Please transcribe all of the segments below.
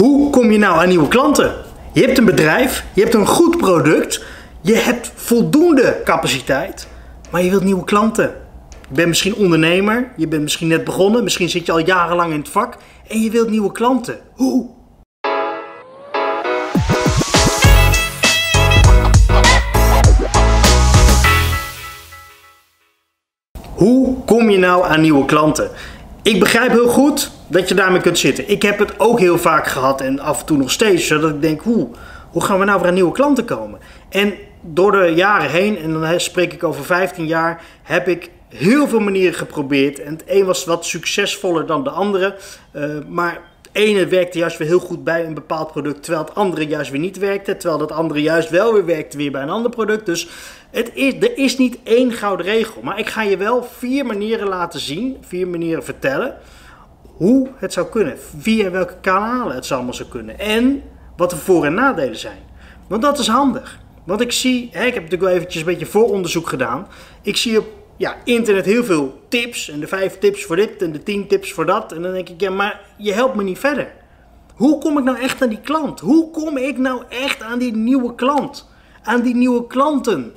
Hoe kom je nou aan nieuwe klanten? Je hebt een bedrijf, je hebt een goed product, je hebt voldoende capaciteit, maar je wilt nieuwe klanten. Je bent misschien ondernemer, je bent misschien net begonnen, misschien zit je al jarenlang in het vak en je wilt nieuwe klanten. Hoe? Hoe kom je nou aan nieuwe klanten? Ik begrijp heel goed dat je daarmee kunt zitten. Ik heb het ook heel vaak gehad en af en toe nog steeds, zodat ik denk, hoe, hoe gaan we nou weer aan nieuwe klanten komen? En door de jaren heen, en dan spreek ik over 15 jaar, heb ik heel veel manieren geprobeerd. En het een was wat succesvoller dan de andere. Uh, maar ene werkte juist weer heel goed bij een bepaald product, terwijl het andere juist weer niet werkte. Terwijl dat andere juist wel weer werkte weer bij een ander product. Dus het is, er is niet één gouden regel. Maar ik ga je wel vier manieren laten zien, vier manieren vertellen hoe het zou kunnen. Via welke kanalen het allemaal zou kunnen. En wat de voor- en nadelen zijn. Want dat is handig. Want ik zie, hè, ik heb natuurlijk wel eventjes een beetje vooronderzoek gedaan. Ik zie op ja, internet heel veel tips. En de vijf tips voor dit en de tien tips voor dat. En dan denk ik, ja, maar je helpt me niet verder. Hoe kom ik nou echt aan die klant? Hoe kom ik nou echt aan die nieuwe klant? Aan die nieuwe klanten?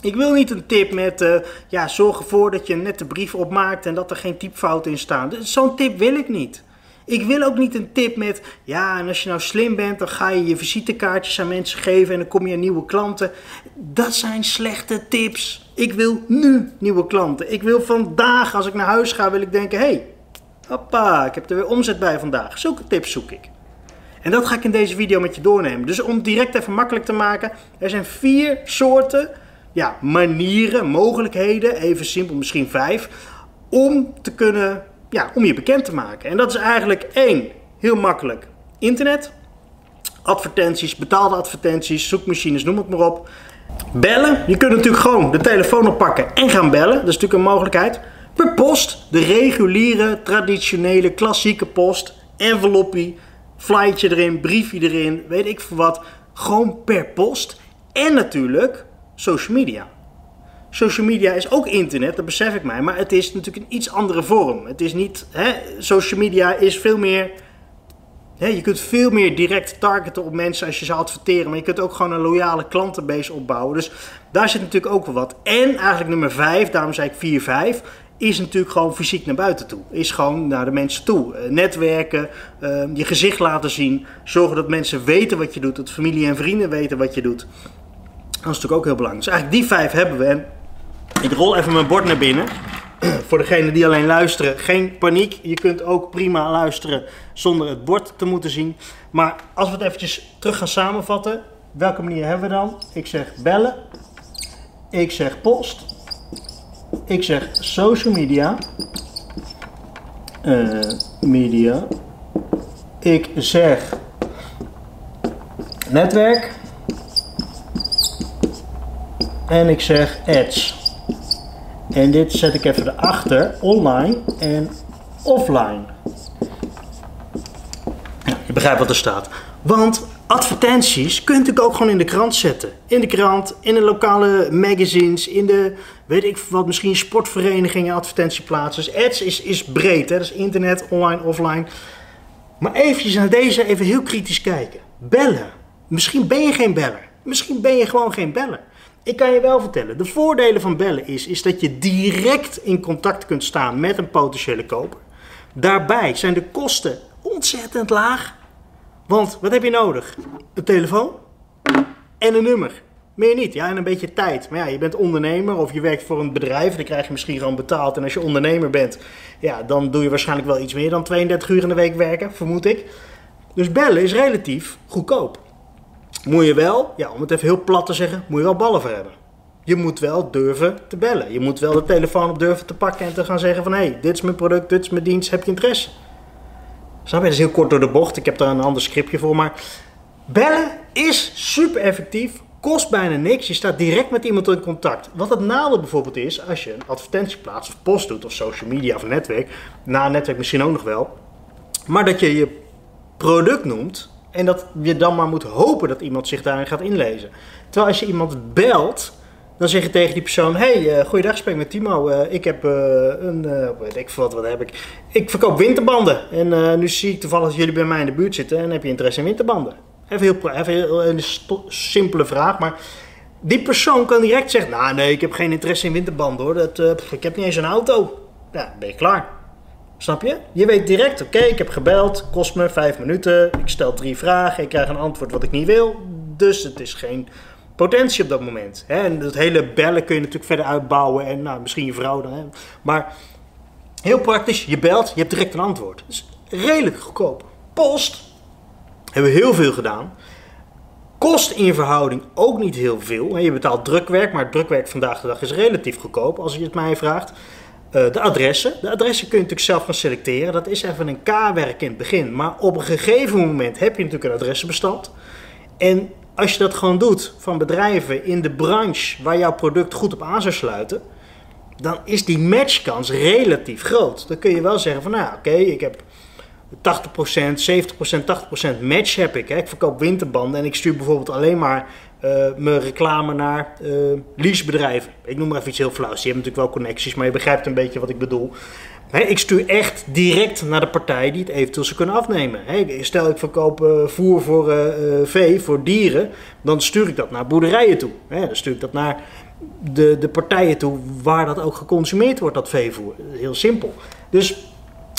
Ik wil niet een tip met, uh, ja, zorg ervoor dat je een nette brief opmaakt en dat er geen typfouten in staan. Dus zo'n tip wil ik niet. Ik wil ook niet een tip met, ja, en als je nou slim bent, dan ga je je visitekaartjes aan mensen geven en dan kom je aan nieuwe klanten. Dat zijn slechte tips. Ik wil nu nieuwe klanten. Ik wil vandaag, als ik naar huis ga, wil ik denken, hé, hey, hoppa, ik heb er weer omzet bij vandaag. Zulke tips zoek ik. En dat ga ik in deze video met je doornemen. Dus om direct even makkelijk te maken, er zijn vier soorten ja, manieren, mogelijkheden, even simpel, misschien vijf, om te kunnen, ja, om je bekend te maken. En dat is eigenlijk één, heel makkelijk, internet, advertenties, betaalde advertenties, zoekmachines, noem het maar op. Bellen, je kunt natuurlijk gewoon de telefoon oppakken en gaan bellen, dat is natuurlijk een mogelijkheid. Per post, de reguliere, traditionele, klassieke post, enveloppie, flytje erin, briefje erin, weet ik veel wat. Gewoon per post. En natuurlijk social media. Social media is ook internet, dat besef ik mij, maar het is natuurlijk een iets andere vorm. Het is niet, hè, social media is veel meer, hè, je kunt veel meer direct targeten op mensen als je ze adverteren, maar je kunt ook gewoon een loyale klantenbase opbouwen. Dus daar zit natuurlijk ook wel wat. En eigenlijk nummer 5, daarom zei ik 4, 5, is natuurlijk gewoon fysiek naar buiten toe. Is gewoon naar de mensen toe. Uh, netwerken, uh, je gezicht laten zien, zorgen dat mensen weten wat je doet, dat familie en vrienden weten wat je doet. Dat is natuurlijk ook heel belangrijk. Dus eigenlijk die vijf hebben we. En ik rol even mijn bord naar binnen. Voor degenen die alleen luisteren, geen paniek. Je kunt ook prima luisteren zonder het bord te moeten zien. Maar als we het eventjes terug gaan samenvatten. Welke manier hebben we dan? Ik zeg bellen. Ik zeg post. Ik zeg social media. Uh, media. Ik zeg netwerk en ik zeg ads. En dit zet ik even erachter, online en offline. Je begrijpt wat er staat. Want advertenties kun je natuurlijk ook gewoon in de krant zetten. In de krant, in de lokale magazines, in de, weet ik wat, misschien sportverenigingen advertentieplaatsen. Dus ads is, is breed, hè? dat is internet, online, offline. Maar eventjes naar deze even heel kritisch kijken. Bellen. Misschien ben je geen beller. Misschien ben je gewoon geen beller. Ik kan je wel vertellen, de voordelen van bellen is, is dat je direct in contact kunt staan met een potentiële koper. Daarbij zijn de kosten ontzettend laag. Want wat heb je nodig? Een telefoon en een nummer. Meer niet, ja, en een beetje tijd. Maar ja, je bent ondernemer of je werkt voor een bedrijf, dan krijg je misschien gewoon betaald. En als je ondernemer bent, ja, dan doe je waarschijnlijk wel iets meer dan 32 uur in de week werken, vermoed ik. Dus bellen is relatief goedkoop moet je wel, ja, om het even heel plat te zeggen, moet je wel ballen voor hebben. Je moet wel durven te bellen. Je moet wel de telefoon op durven te pakken en te gaan zeggen van... hé, hey, dit is mijn product, dit is mijn dienst, heb je interesse? Snap je? Dat is heel kort door de bocht. Ik heb daar een ander scriptje voor, maar... Bellen is super effectief, kost bijna niks. Je staat direct met iemand in contact. Wat het nadeel bijvoorbeeld is, als je een advertentie plaatst of post doet... of social media of netwerk, na netwerk misschien ook nog wel... maar dat je je product noemt en dat je dan maar moet hopen dat iemand zich daarin gaat inlezen. Terwijl als je iemand belt, Dan zeg je tegen die persoon: Hey, uh, goeiedag, spreek met Timo. Uh, ik heb uh, een, weet ik wat, wat heb ik? Ik verkoop winterbanden. En nu zie ik toevallig dat jullie bij mij in de buurt zitten en heb je interesse in winterbanden. Even, heel, even een simpele vraag, maar die persoon kan direct zeggen: Nou, nee, ik heb geen interesse in winterbanden hoor. Dat, ik heb niet eens een auto. Ja, ben je klaar. Snap je? Je weet direct, oké, ik heb gebeld, kost me vijf minuten, ik stel drie vragen, ik krijg een antwoord wat ik niet wil. Dus het is geen potentie op dat moment. Hè? En dat hele bellen kun je natuurlijk verder uitbouwen en nou, misschien je vrouw dan. Hè? Maar heel praktisch, je belt, je hebt direct een antwoord. Dus redelijk goedkoop. Post hebben we heel veel gedaan. Kost in verhouding ook niet heel veel. Je betaalt drukwerk, maar drukwerk vandaag de dag is relatief goedkoop als je het mij vraagt. Eh, de adressen. De adressen kun je natuurlijk zelf gaan selecteren. Dat is even een K-werk in het begin. Maar op een gegeven moment heb je natuurlijk een adressenbestand. En als je dat gewoon doet van bedrijven in de branche waar jouw product goed op aan zou sluiten, dan is die matchkans relatief groot. Dan kun je wel zeggen van nou oké, ik heb 80%, 70%, 80% match heb ik. Ik verkoop winterbanden en ik stuur bijvoorbeeld alleen maar mijn reclame naar uh, leasebedrijven. Ik noem maar even iets heel flauws. Die hebben natuurlijk wel connecties, maar je begrijpt een beetje wat ik bedoel. ik stuur echt direct naar de partij die het eventueel zou kunnen afnemen. stel ik verkoop uh, voer voor vee, voor dieren, dan stuur ik dat naar boerderijen toe. dan stuur ik dat naar de, de partijen toe waar dat ook geconsumeerd wordt, dat veevoer. Heel simpel. Dus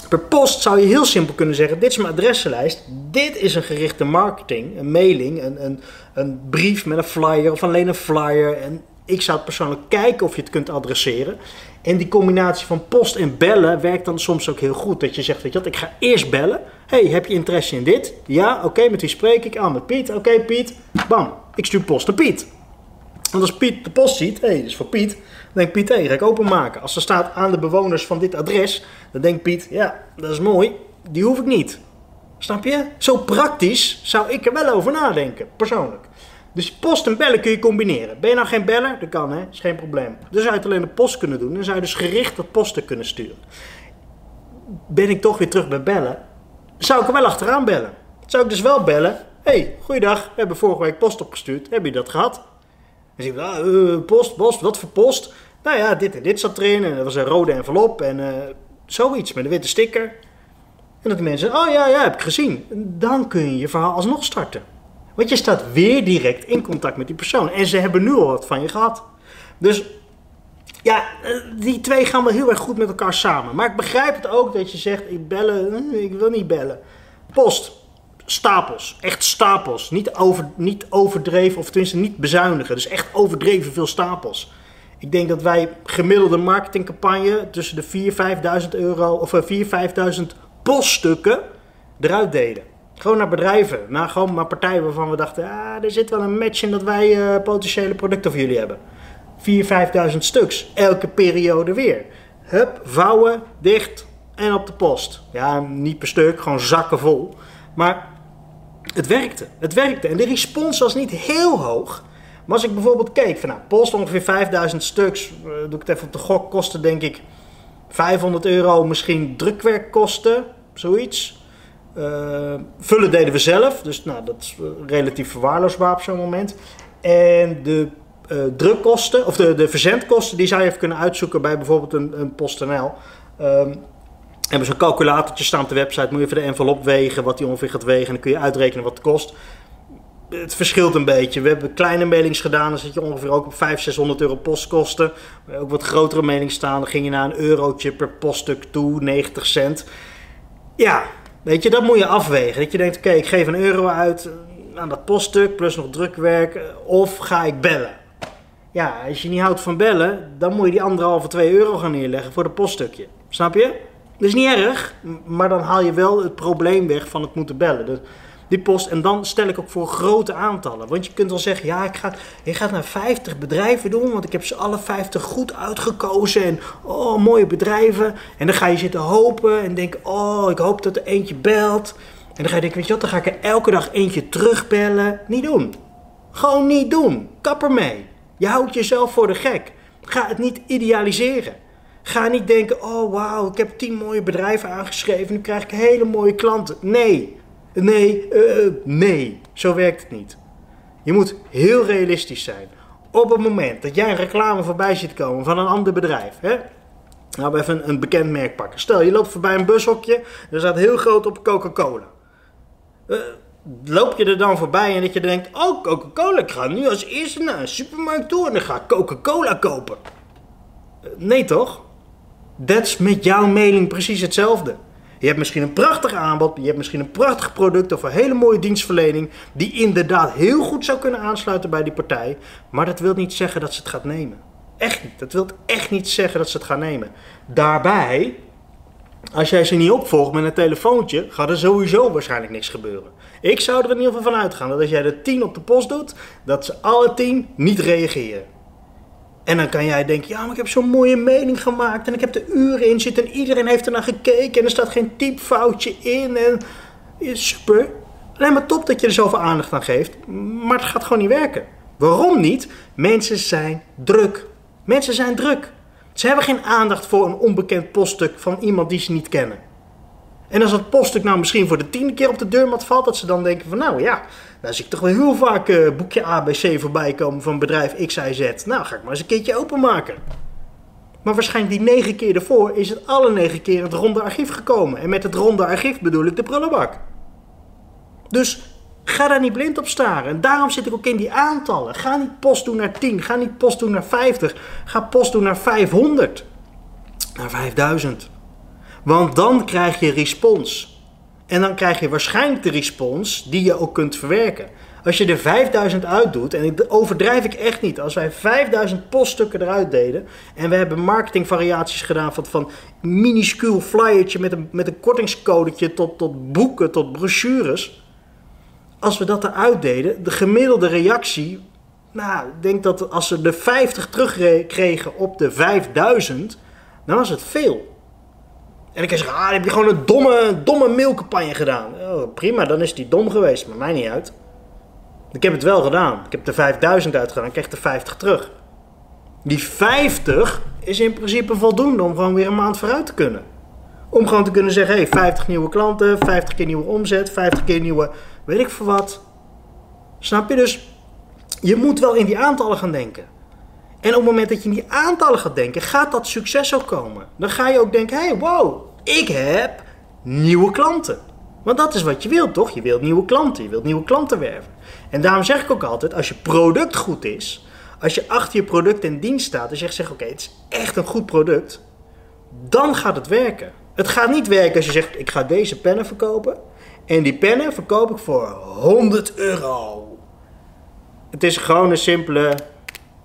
Per post zou je heel simpel kunnen zeggen: dit is mijn adressenlijst. Dit is een gerichte marketing, een mailing, een, een, een brief met een flyer of alleen een flyer. En ik zou persoonlijk kijken of je het kunt adresseren. En die combinatie van post en bellen werkt dan soms ook heel goed. Dat je zegt, weet je wat, ik ga eerst bellen. hey, heb je interesse in dit? Ja, oké, met wie spreek ik? Ah, met Piet. Oké, Piet. Bam, ik stuur post naar Piet. Want als Piet de post ziet, hé, hey, dit is voor Piet, denkt Piet, hé, ga ik openmaken. Als er staat aan de bewoners van dit adres, dan denkt Piet, ja, dat is mooi, die hoef ik niet. Snap je? Zo praktisch zou ik er wel over nadenken, persoonlijk. Dus post en bellen kun je combineren. Ben je nou geen beller? Dat kan, hè? is geen probleem. Dus zou je het alleen de post kunnen doen. Dan zou je dus gericht dat posten kunnen sturen. Ben ik toch weer terug bij bellen? Zou ik er wel achteraan bellen? Zou ik dus wel bellen? hey, goeiedag, we hebben vorige week post opgestuurd. Heb je dat gehad? Dan zie je, ah, uh, post, post, wat voor post? Nou ja, dit en dit zat erin. En er was een rode envelop en uh, zoiets met een witte sticker. En dat die mensen, oh ja, ja, heb ik gezien. Dan kun je je verhaal alsnog starten. Want je staat weer direct in contact met die persoon. En ze hebben nu al wat van je gehad. Dus ja, eh, die twee gaan wel heel erg goed met elkaar samen. Maar ik begrijp het ook dat je zegt, ik bellen, ik wil niet bellen. Post, stapels. Echt stapels. Niet, over, niet overdreven, of tenminste niet bezuinigen. Dus echt overdreven veel stapels. Ik denk dat wij gemiddelde marketingcampagne tussen de 4.000, 5.000 euro of 4.000, eh, 5.000 poststukken eruit deden. Gewoon naar bedrijven, naar, gewoon naar partijen waarvan we dachten, ah, er zit wel een match in dat wij uh, potentiële producten voor jullie hebben. 4.000, 5.000 stuks, elke periode weer. Hup, vouwen, dicht en op de post. Ja, niet per stuk, gewoon zakken vol. Maar het werkte. Het werkte. En de respons was niet heel hoog. Maar als ik bijvoorbeeld keek van nou, post ongeveer 5000 stuks, uh, doe ik het even op de gok, kostte denk ik 500 euro misschien drukwerkkosten, zoiets. Uh, vullen deden we zelf, dus nou, dat is eh, relatief verwaarloosbaar op zo'n moment. En de drukkosten, of de, de verzendkosten, die zou je even kunnen uitzoeken bij bijvoorbeeld een, een PostNL. Um, hebben zo'n calculatortje staan op de website. Moet je even de envelop wegen, wat die ongeveer gaat wegen. En dan kun je uitrekenen wat het kost. Het verschilt een beetje. We hebben kleine mailings gedaan. Dan zit je ongeveer ook op 500, 600 euro postkosten. Ook wat grotere mailings staan. Dan ging je naar een eurotje per poststuk toe, 90 cent. Ja, weet je, dat moet je afwegen. Dat je denkt, oké, ik geef een euro uit aan dat poststuk, plus nog drukwerk. Of ga ik bellen? Ja, als je niet houdt van bellen, dan moet je die anderhalve, twee euro gaan neerleggen voor het poststukje. Snap je? Dat is niet erg, maar dan haal je wel het probleem weg van het moeten bellen. Dus die post, en dan stel ik ook voor grote aantallen. Want je kunt wel zeggen, ja, ik ga, je gaat naar 50 bedrijven doen, want ik heb ze alle 50 goed uitgekozen. En oh, mooie bedrijven. En dan ga je zitten hopen en denken, oh, ik hoop dat er eentje belt. En dan ga je denken, weet je wat, dan ga ik er elke dag eentje terugbellen. Niet doen. Gewoon niet doen. Kap ermee. Je houdt jezelf voor de gek. Ga het niet idealiseren. Ga niet denken, oh wauw, ik heb tien mooie bedrijven aangeschreven, nu krijg ik hele mooie klanten. Nee, nee, uh, nee, zo werkt het niet. Je moet heel realistisch zijn. Op het moment dat jij een reclame voorbij ziet komen van een ander bedrijf, hè? Nou, we even een, bekend merk pakken. Stel, je loopt voorbij een bushokje, er staat heel groot op Coca-Cola. Eh, loop je er dan voorbij en dat je denkt, oh Coca-Cola, ik ga nu als eerste naar een supermarkt toe en dan ga Coca-Cola kopen. Eh, nee toch? Dat is met jouw mailing precies hetzelfde. Je hebt misschien een prachtig aanbod, je hebt misschien een prachtig product of een hele mooie dienstverlening die inderdaad heel goed zou kunnen aansluiten bij die partij, maar dat wil niet zeggen dat ze het gaat nemen. Echt niet. Dat wil echt niet zeggen dat ze het gaan nemen. Daarbij, als jij ze niet opvolgt met een telefoontje, gaat er sowieso waarschijnlijk niks gebeuren. Ik zou er in ieder geval van uitgaan dat als jij er tien op de post doet, dat ze alle tien niet reageren. En dan kan jij denken, ja, maar ik heb zo'n mooie mening gemaakt en ik heb er uren in zitten en iedereen heeft er naar gekeken en er staat geen typfoutje in en super. Alleen maar top dat je er zoveel aandacht aan geeft, maar het gaat gewoon niet werken. Waarom niet? Mensen zijn druk. Mensen zijn druk. Ze hebben geen aandacht voor een onbekend poststuk van iemand die ze niet kennen. En als dat poststuk nou misschien voor de tiende keer op de deurmat valt, dat ze dan denken van nou ja, daar zie ik toch wel heel vaak uh, boekje ABC voorbij komen van bedrijf XIZ. Nou, ga ik maar eens een keertje openmaken. Maar waarschijnlijk die negen keer ervoor is het alle negen keer het ronde archief gekomen. En met het ronde archief bedoel ik de prullenbak. Dus ga daar niet blind op staren. En daarom zit ik ook in die aantallen. Ga niet post doen naar 10, ga niet post doen naar 50, ga post doen naar 500, naar 5000. Want dan krijg je respons. En dan krijg je waarschijnlijk de respons die je ook kunt verwerken. Als je er 5000 uitdoet, en ik overdrijf ik echt niet, als wij 5000 poststukken eruit deden en we hebben marketingvariaties gedaan van, van minuscuul flyertje met een, met een kortingscodetje tot, tot boeken, tot brochures. Als we dat eruit deden, de gemiddelde reactie, nou, ik denk dat als ze de 50 terugkregen op de 5000, dan was het veel. En je zeggen, ah, heb je gewoon een domme, domme mailcampagne gedaan. Oh, prima, dan is die dom geweest, maar mij niet uit. Ik heb het wel gedaan. Ik heb de 5000 uitgedaan, ik kreeg de 50 terug. Die 50 is in principe voldoende om gewoon weer een maand vooruit te kunnen. Om gewoon te kunnen zeggen, hey, 50 nieuwe klanten, 50 keer nieuwe omzet, 50 keer nieuwe, weet ik voor wat. Snap je? Dus je moet wel in die aantallen gaan denken. En op het moment dat je in die aantallen gaat denken, gaat dat succes ook komen. Dan ga je ook denken, hey, wow, ik heb nieuwe klanten. Want dat is wat je wilt, toch? Je wilt nieuwe klanten, je wilt nieuwe klanten werven. En daarom zeg ik ook altijd, als je product goed is, als je achter je product en dienst staat, je zegt, oké, het is echt een goed product, dan gaat het werken. Het gaat niet werken als je zegt, ik ga deze pennen verkopen en die pennen verkoop ik voor 100 euro. Het is gewoon een simpele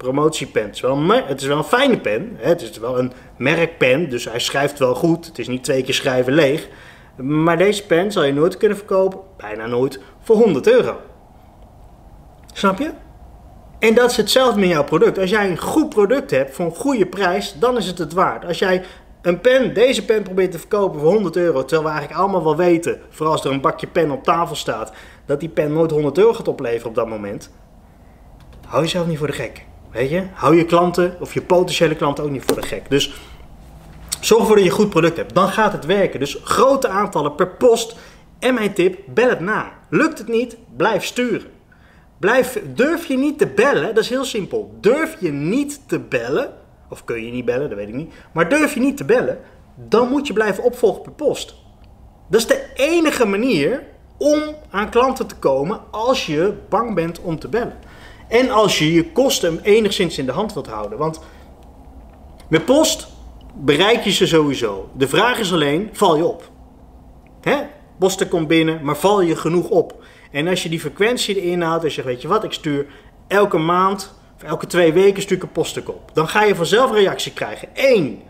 promotiepen. Het is wel een, het is wel een fijne pen. Hè? Het is wel een merkpen, dus hij schrijft wel goed. Het is niet twee keer schrijven leeg. Maar deze pen zal je nooit kunnen verkopen, bijna nooit, voor 100 euro. Snap je? En dat is hetzelfde met jouw product. Als jij een goed product hebt voor een goede prijs, dan is het het waard. Als jij een pen, deze pen probeert te verkopen voor 100 euro, terwijl we eigenlijk allemaal wel weten, vooral als er een bakje pen op tafel staat, dat die pen nooit 100 euro gaat opleveren op dat moment, hou jezelf niet voor de gek. Weet je, hou je klanten of je potentiële klanten ook niet voor de gek. Dus zorg ervoor dat je een goed product hebt. Dan gaat het werken. Dus grote aantallen per post. En mijn tip, bel het na. Lukt het niet, blijf sturen. Blijf, durf je niet te bellen, dat is heel simpel. Durf je niet te bellen, of kun je niet bellen, dat weet ik niet. Maar durf je niet te bellen, dan moet je blijven opvolgen per post. Dat is de enige manier om aan klanten te komen als je bang bent om te bellen. En als je je kosten enigszins in de hand wilt houden. Want met post bereik je ze sowieso. De vraag is alleen, val je op? Hè? Posten komt binnen, maar val je genoeg op? En als je die frequentie erin houdt, als je weet je wat, ik stuur elke maand, of elke twee weken stuur ik een poststuk op. Dan ga je vanzelf reactie krijgen. Eén,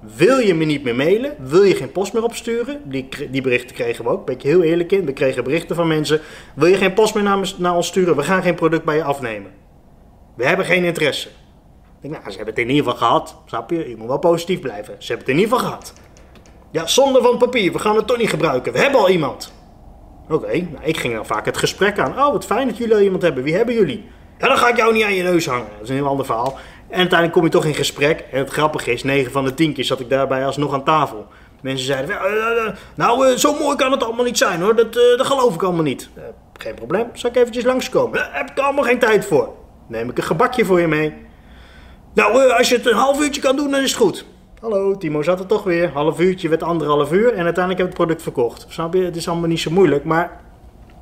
wil je me niet meer mailen? Wil je geen post meer opsturen? Die, die berichten kregen we ook, ben ik heel eerlijk in. We kregen berichten van mensen. Wil je geen post meer naar, ons sturen? We gaan geen product bij je afnemen. We hebben geen interesse. Ik denk, nou, ze hebben het in ieder geval gehad. Snap je? Je moet wel positief blijven. Ze hebben het in ieder geval gehad. Ja, zonder van papier. We gaan het toch niet gebruiken. We hebben al iemand. Oké, nou, ik ging dan vaak het gesprek aan. Oh, wat fijn dat jullie al iemand hebben. Wie hebben jullie? Ja, dan ga ik jou niet aan je neus hangen. Dat is een heel ander verhaal. En uiteindelijk kom je toch in gesprek. En het grappige is, 9 van de 10 keer zat ik daarbij alsnog aan tafel. Mensen zeiden, nou, uh, zo mooi kan het allemaal niet zijn hoor. Dat, dat geloof ik allemaal niet. geen probleem, zal ik eventjes langskomen. Daar heb ik allemaal geen tijd voor. Neem ik een gebakje voor je mee. Nou, eh, als je het een half uurtje kan doen, dan is het goed. Hallo, Timo zat er toch weer. Half uurtje werd anderhalf uur en uiteindelijk heb ik het product verkocht. Snap je? Het is allemaal niet zo moeilijk, maar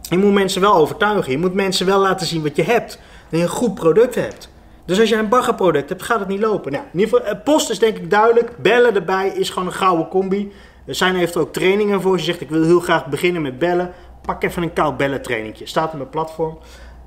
je moet mensen wel overtuigen. Je moet mensen wel laten zien wat je hebt. Dat je een goed product hebt. Dus als jij een baggerproduct hebt, gaat het niet lopen. Nou, in ieder geval, eh, post is denk ik duidelijk. Bellen erbij is gewoon een gouden combi. Er zijn eventueel ook trainingen voor. Als je zegt, ik wil heel graag beginnen met bellen. Pak even een koud bellen trainingje. Staat op mijn platform.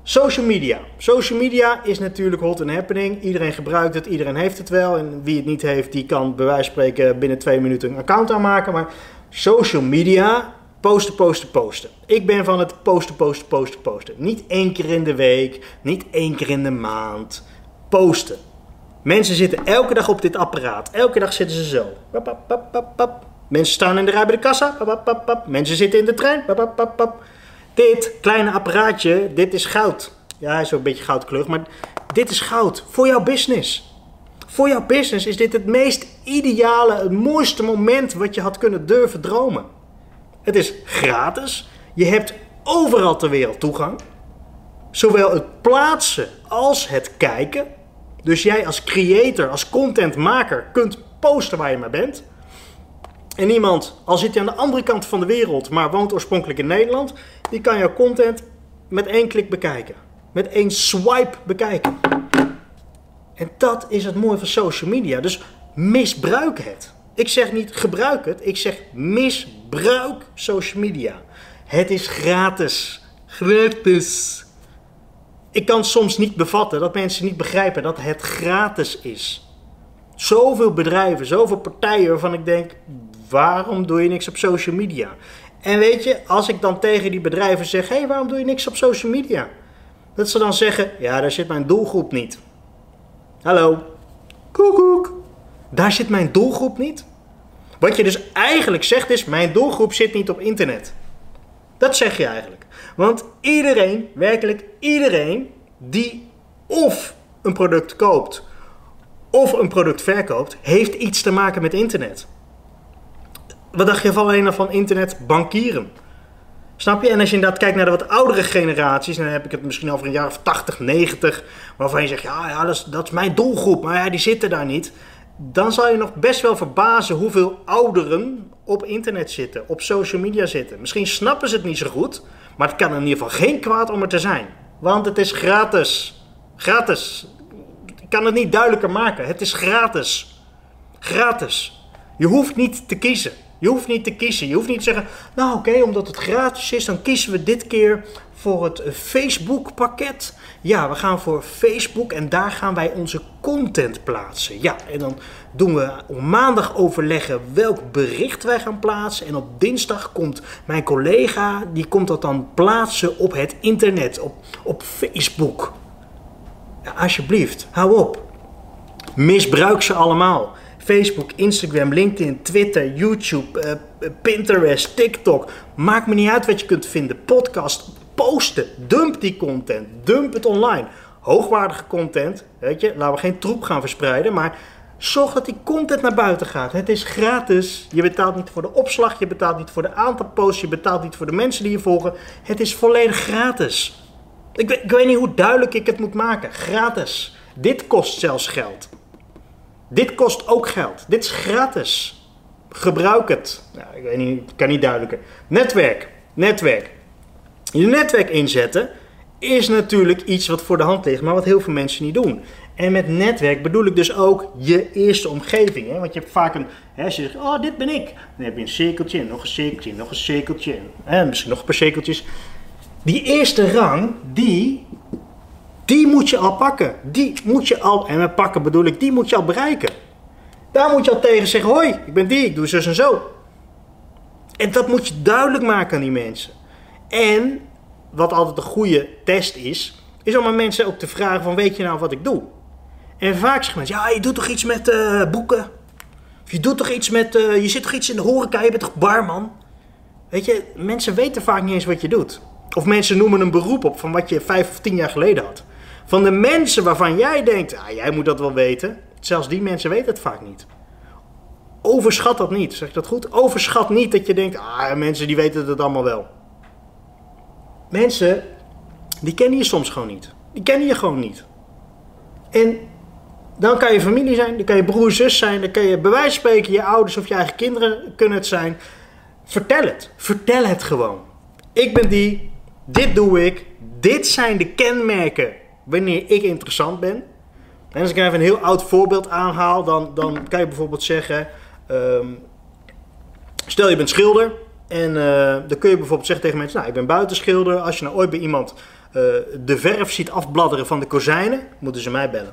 Social media. Social media is natuurlijk hot and happening. Iedereen gebruikt het, iedereen heeft het wel. En wie het niet heeft, die kan bij wijze van spreken binnen twee minuten een account aanmaken. Maar social media, posten, posten, posten. Ik ben van het posten, posten, posten, posten. Niet één keer in de week, niet één keer in de maand. Posten. Mensen zitten elke dag op dit apparaat. Elke dag zitten ze zo. Pap. Mensen staan in de rij bij de kassa. Mensen zitten in de trein. Dit kleine apparaatje, dit is goud. Ja, hij is ook een beetje goudkleurig, maar dit is goud voor jouw business. Voor jouw business is dit het meest ideale, het mooiste moment wat je had kunnen durven dromen. Het is gratis. Je hebt overal ter wereld toegang. Zowel het plaatsen als het kijken. Dus jij als creator, als contentmaker kunt posten waar je maar bent. En iemand, al zit hij aan de andere kant van de wereld, maar woont oorspronkelijk in Nederland, die kan jouw content met één klik bekijken. Met één swipe bekijken. En dat is het mooie van social media. Dus misbruik het. Ik zeg niet gebruik het, ik zeg misbruik social media. Het is gratis. Gratis. Ik kan soms niet bevatten dat mensen niet begrijpen dat het gratis is. Zoveel bedrijven, zoveel partijen waarvan ik denk: waarom doe je niks op social media? En weet je, als ik dan tegen die bedrijven zeg: hé, hey, waarom doe je niks op social media? Dat ze dan zeggen: ja, daar zit mijn doelgroep niet. Hallo, koekoek, daar zit mijn doelgroep niet. Wat je dus eigenlijk zegt is: mijn doelgroep zit niet op internet. Dat zeg je eigenlijk. Want iedereen, werkelijk iedereen, die of een product koopt of een product verkoopt, heeft iets te maken met internet. Wat dacht je van alleen van internet bankieren? Snap je? En als je inderdaad kijkt naar de wat oudere generaties, dan heb ik het misschien over een jaar of 80, 90, waarvan je zegt, ja, ja dat, is, dat is mijn doelgroep, maar ja, die zitten daar niet. Dan zal je nog best wel verbazen hoeveel ouderen op internet zitten, op social media zitten. Misschien snappen ze het niet zo goed, maar het kan in ieder geval geen kwaad om er te zijn. Want het is gratis. Gratis. Ik kan het niet duidelijker maken. Het is gratis. Gratis. Je hoeft niet te kiezen. Je hoeft niet te kiezen. Je hoeft niet te zeggen, nou oké, omdat het gratis is, dan kiezen we dit keer voor het Facebook pakket. Ja, we gaan voor Facebook en daar gaan wij onze content plaatsen. Ja, en dan doen we op maandag overleggen welk bericht wij gaan plaatsen. En op dinsdag komt mijn collega, die komt dat dan plaatsen op het internet, op, op Facebook. Ja, alsjeblieft, hou op. Misbruik ze allemaal. Facebook, Instagram, LinkedIn, Twitter, YouTube, uh, Pinterest, TikTok. Maakt me niet uit wat je kunt vinden. Podcast, posten. Dump die content. Dump het online. Hoogwaardige content, weet je, laten we geen troep gaan verspreiden, maar zorg dat die content naar buiten gaat. Het is gratis. Je betaalt niet voor de opslag, je betaalt niet voor de aantal posts, je betaalt niet voor de mensen die je volgen. Het is volledig gratis. Ik weet, ik weet niet hoe duidelijk ik het moet maken. Gratis. Dit kost zelfs geld. Dit kost ook geld. Dit is gratis. Gebruik het. Ik weet niet, kan niet duidelijker. Netwerk. Netwerk. Je netwerk inzetten is natuurlijk iets wat voor de hand ligt, maar wat heel veel mensen niet doen. En met netwerk bedoel ik dus ook je eerste omgeving. Hè? Want je hebt vaak een, hè, als je zegt, oh dit ben ik. Dan heb je een cirkeltje, nog een cirkeltje, nog een cirkeltje. Hè, misschien nog een paar cirkeltjes. Die eerste rang, die die moet je al pakken. Die moet je al, en met pakken bedoel ik, die moet je al bereiken. Daar moet je al tegen zeggen, hoi, ik ben die, ik doe zus en zo. En dat moet je duidelijk maken aan die mensen. En, wat altijd een goede test is, is om aan mensen ook te vragen van, weet je nou wat ik doe? En vaak zeggen mensen, ja, je doet toch iets met uh, boeken? Of je doet toch iets met, uh, je zit toch iets in de horeca, je bent toch barman? Weet je, mensen weten vaak niet eens wat je doet. Of mensen noemen een beroep op van wat je vijf of tien jaar geleden had. Van de mensen waarvan jij denkt, ah, jij moet dat wel weten. Zelfs die mensen weten het vaak niet. Overschat dat niet, zeg ik dat goed? Overschat niet dat je denkt, ah, mensen die weten het allemaal wel. Mensen, die kennen je soms gewoon niet. Die kennen je gewoon niet. En dan kan je familie zijn, dan kan je broer, zus zijn, dan kan je bij wijze van spreken je ouders of je eigen kinderen kunnen het zijn. Vertel het. Vertel het gewoon. Ik ben die, dit doe ik, dit zijn de kenmerken wanneer ik interessant ben. En als ik even een heel oud voorbeeld aanhaal, dan, dan kan je bijvoorbeeld zeggen: ehm, Stel je bent schilder. En uh, dan kun je bijvoorbeeld zeggen tegen mensen: Nou, ik ben buitenschilder. Als je nou ooit bij iemand uh, de verf ziet afbladderen van de kozijnen, moeten ze mij bellen.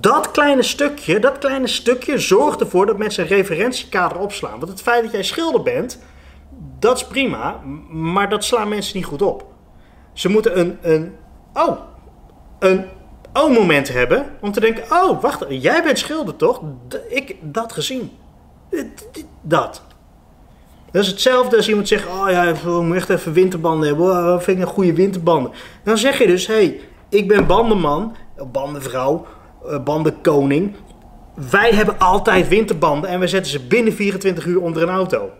Dat kleine stukje, dat kleine stukje zorgt ervoor dat mensen een referentiekader opslaan. Want het feit dat jij schilder bent, dat is prima, maar dat slaan mensen niet goed op. Ze moeten een, een oh, een oh-moment hebben om te denken: oh, wacht, jij bent schilder toch? ik dat gezien. Dat. Dat is hetzelfde als iemand zegt: oh ja, ik moet echt even winterbanden hebben. Oh, vind ik een goede winterbanden. Dan zeg je dus: hé, hey, ik ben bandenman, bandenvrouw, eh, bandenkoning. Wij hebben altijd winterbanden en we zetten ze binnen 24 uur onder een auto.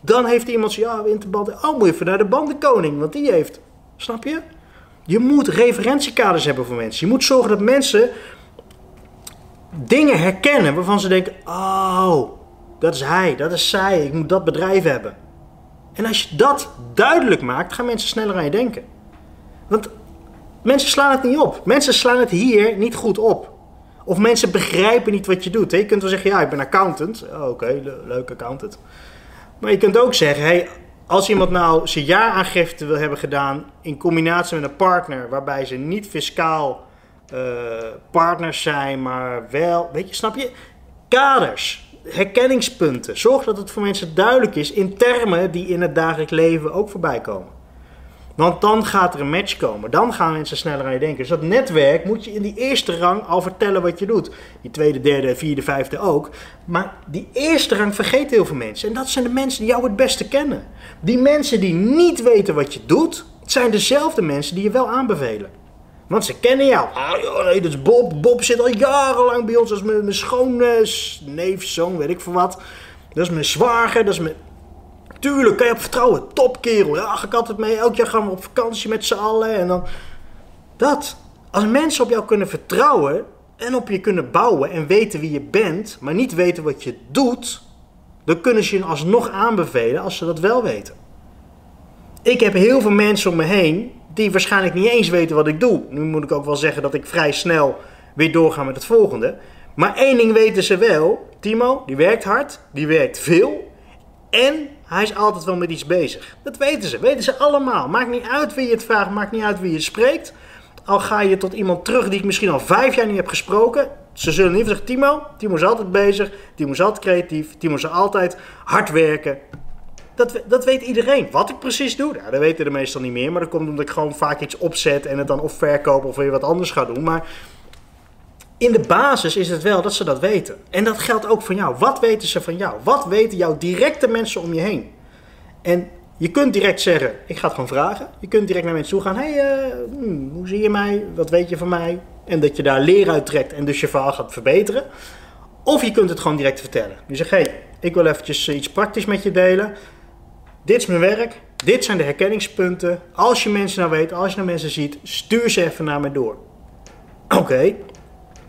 Dan heeft iemand zo, ja, winterbanden. Oh, moet je even naar de bandenkoning, want die heeft. Snap je? Je moet referentiekaders hebben voor mensen. Je moet zorgen dat mensen dingen herkennen waarvan ze denken: oh, dat is hij, dat is zij, ik moet dat bedrijf hebben. En als je dat duidelijk maakt, gaan mensen sneller aan je denken. Want mensen slaan het niet op. Mensen slaan het hier niet goed op. Of mensen begrijpen niet wat je doet. Je kunt wel zeggen, ja, ik ben accountant. Oh, Oké, leuk accountant. Maar je kunt ook zeggen, hey, als iemand nou zijn jaaraangifte wil hebben gedaan in combinatie met een partner, waarbij ze niet fiscaal uh, partners zijn, maar wel, weet je, snap je? Kaders, herkenningspunten. Zorg dat het voor mensen duidelijk is in termen die in het dagelijks leven ook voorbij komen. Want dan gaat er een match komen. Dan gaan mensen sneller aan je denken. Dus dat netwerk moet je in die eerste rang al vertellen wat je doet. Die tweede, derde, vierde, vijfde ook. Maar die eerste rang vergeet heel veel mensen. En dat zijn de mensen die jou het beste kennen. Die mensen die niet weten wat je doet, zijn dezelfde mensen die je wel aanbevelen. Want ze kennen jou. Ah joh, nee, dat is Bob. Bob zit al jarenlang bij ons. Dat is mijn, mijn schoonneef, zoon, weet ik veel wat. Dat is mijn zwager, dat is mijn... Tuurlijk, kan je op vertrouwen. Top kerel. Ja, ik altijd mee. Elk jaar gaan we op vakantie met z'n allen. En dan... Dat. Als mensen op jou kunnen vertrouwen en op je kunnen bouwen en weten wie je bent, maar niet weten wat je doet, dan kunnen ze je alsnog aanbevelen als ze dat wel weten. Ik heb heel veel mensen om me heen die waarschijnlijk niet eens weten wat ik doe. Nu moet ik ook wel zeggen dat ik vrij snel weer doorga met het volgende. Maar één ding weten ze wel. Timo, die werkt hard, die werkt veel. En hij is altijd wel met iets bezig. Dat weten ze, weten ze allemaal. Maakt niet uit wie je het vraagt, maakt niet uit wie je spreekt. Al ga je tot iemand terug die ik misschien al vijf jaar niet heb gesproken. Ze zullen niet zeggen, Timo, Timo is altijd bezig, Timo is altijd creatief, Timo zal altijd hard werken. Dat, dat weet iedereen. Wat ik precies doe, nou, dat weten de meestal niet meer. Maar dat komt omdat ik gewoon vaak iets opzet en het dan of verkoop of weer wat anders ga doen. Maar in de basis is het wel dat ze dat weten. En dat geldt ook voor jou. Wat weten ze van jou? Wat weten jouw directe mensen om je heen? En je kunt direct zeggen, ik ga het gewoon vragen. Je kunt direct naar mensen toe gaan. hey, uh, hoe zie je mij? Wat weet je van mij? En dat je daar leer uit trekt en dus je verhaal gaat verbeteren. Of je kunt het gewoon direct vertellen. Je zegt, hey, ik wil eventjes iets praktisch met je delen. Dit is mijn werk. Dit zijn de herkenningspunten. Als je mensen nou weet, als je nou mensen ziet, stuur ze even naar mij door. Oké.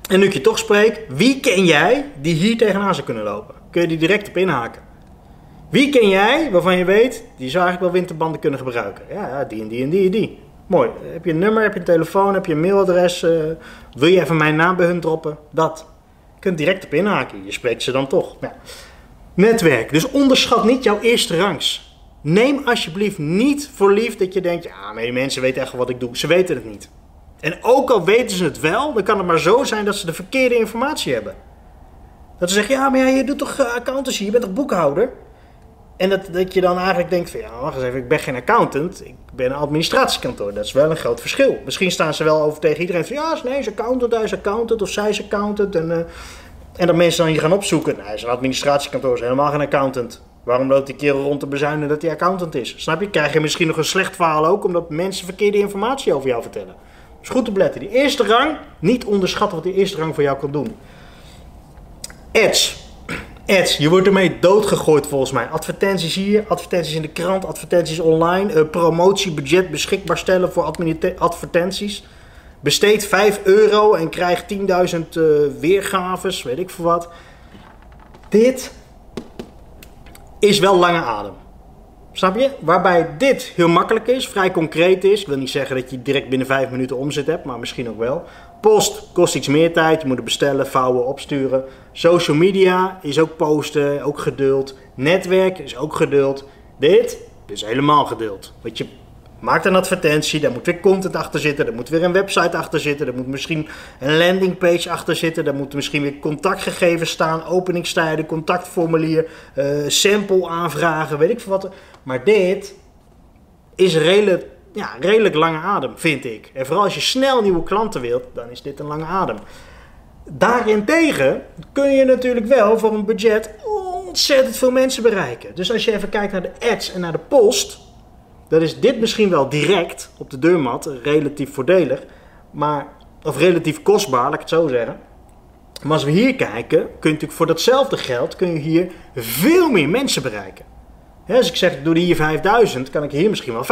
En nu ik je toch spreek, wie ken jij die hier tegenaan zou kunnen lopen? Kun je die direct op inhaken? Wie ken jij waarvan je weet, die zou eigenlijk wel winterbanden kunnen gebruiken? Ja, die en die en die en die. Mooi. Heb je een nummer, heb je een telefoon, heb je een mailadres? Uh, wil je even mijn naam bij hun droppen? Dat. Je kunt direct op inhaken. Je spreekt ze dan toch. Netwerk. Dus onderschat niet jouw eerste rangs. Neem alsjeblieft niet voor lief dat je denkt, ja, maar die mensen weten echt wat ik doe. Ze weten het niet. En ook al weten ze het wel, dan kan het maar zo zijn dat ze de verkeerde informatie hebben. Dat ze zeggen, ja, maar je doet toch uh, accountancy, je bent toch boekhouder? En dat, dat je dan eigenlijk denkt van, ja, wacht eens even, ik ben geen accountant, ik ben een administratiekantoor. Dat is wel een groot verschil. Misschien staan ze wel over tegen iedereen van, ja, nee, is accountant, hij is accountant, of zij is accountant. En, uh, en dat mensen dan je gaan opzoeken, hij is een administratiekantoor, is helemaal geen accountant. Waarom loopt die kerel rond te bezuinen dat hij accountant is? Snap je? Krijg je misschien nog een slecht verhaal ook, omdat mensen verkeerde informatie over jou vertellen. Dus goed te letten. Die eerste rang, niet onderschatten wat die eerste rang voor jou kan doen. Ads. Ads, je wordt ermee doodgegooid volgens mij. Advertenties hier, advertenties in de krant, advertenties online, uh, promotiebudget beschikbaar stellen voor advertenties. besteed 5 euro en krijg 10.000 uh, weergaves, weet ik veel wat. Dit is wel lange adem. Snap je? Waarbij dit heel makkelijk is, vrij concreet is. Ik wil niet zeggen dat je direct binnen 5 minuten omzet hebt, maar misschien ook wel. Post kost iets meer tijd. Je moet het bestellen, vouwen, opsturen. Social media is ook posten, ook geduld. Netwerk is ook geduld. Dit is helemaal geduld. Want je maakt een advertentie, daar moet weer content achter zitten, daar moet weer een website achter zitten, er moet misschien een landingpage achter zitten, daar moeten misschien weer contactgegevens staan, openingstijden, contactformulier, uh, sample aanvragen, weet ik veel wat. Maar dit is redelijk, ja, redelijk lange adem, vind ik. En vooral als je snel nieuwe klanten wilt, dan is dit een lange adem. Daarentegen kun je natuurlijk wel voor een budget ontzettend veel mensen bereiken. Dus als je even kijkt naar de ads en naar de post, dan is dit misschien wel direct op de deurmat relatief voordelig, maar, of relatief kostbaar, laat ik het zo zeggen. Maar als we hier kijken, kun je natuurlijk voor datzelfde geld kun je hier veel meer mensen bereiken. als ik zeg, ik doe hier 5000, kan ik hier misschien wel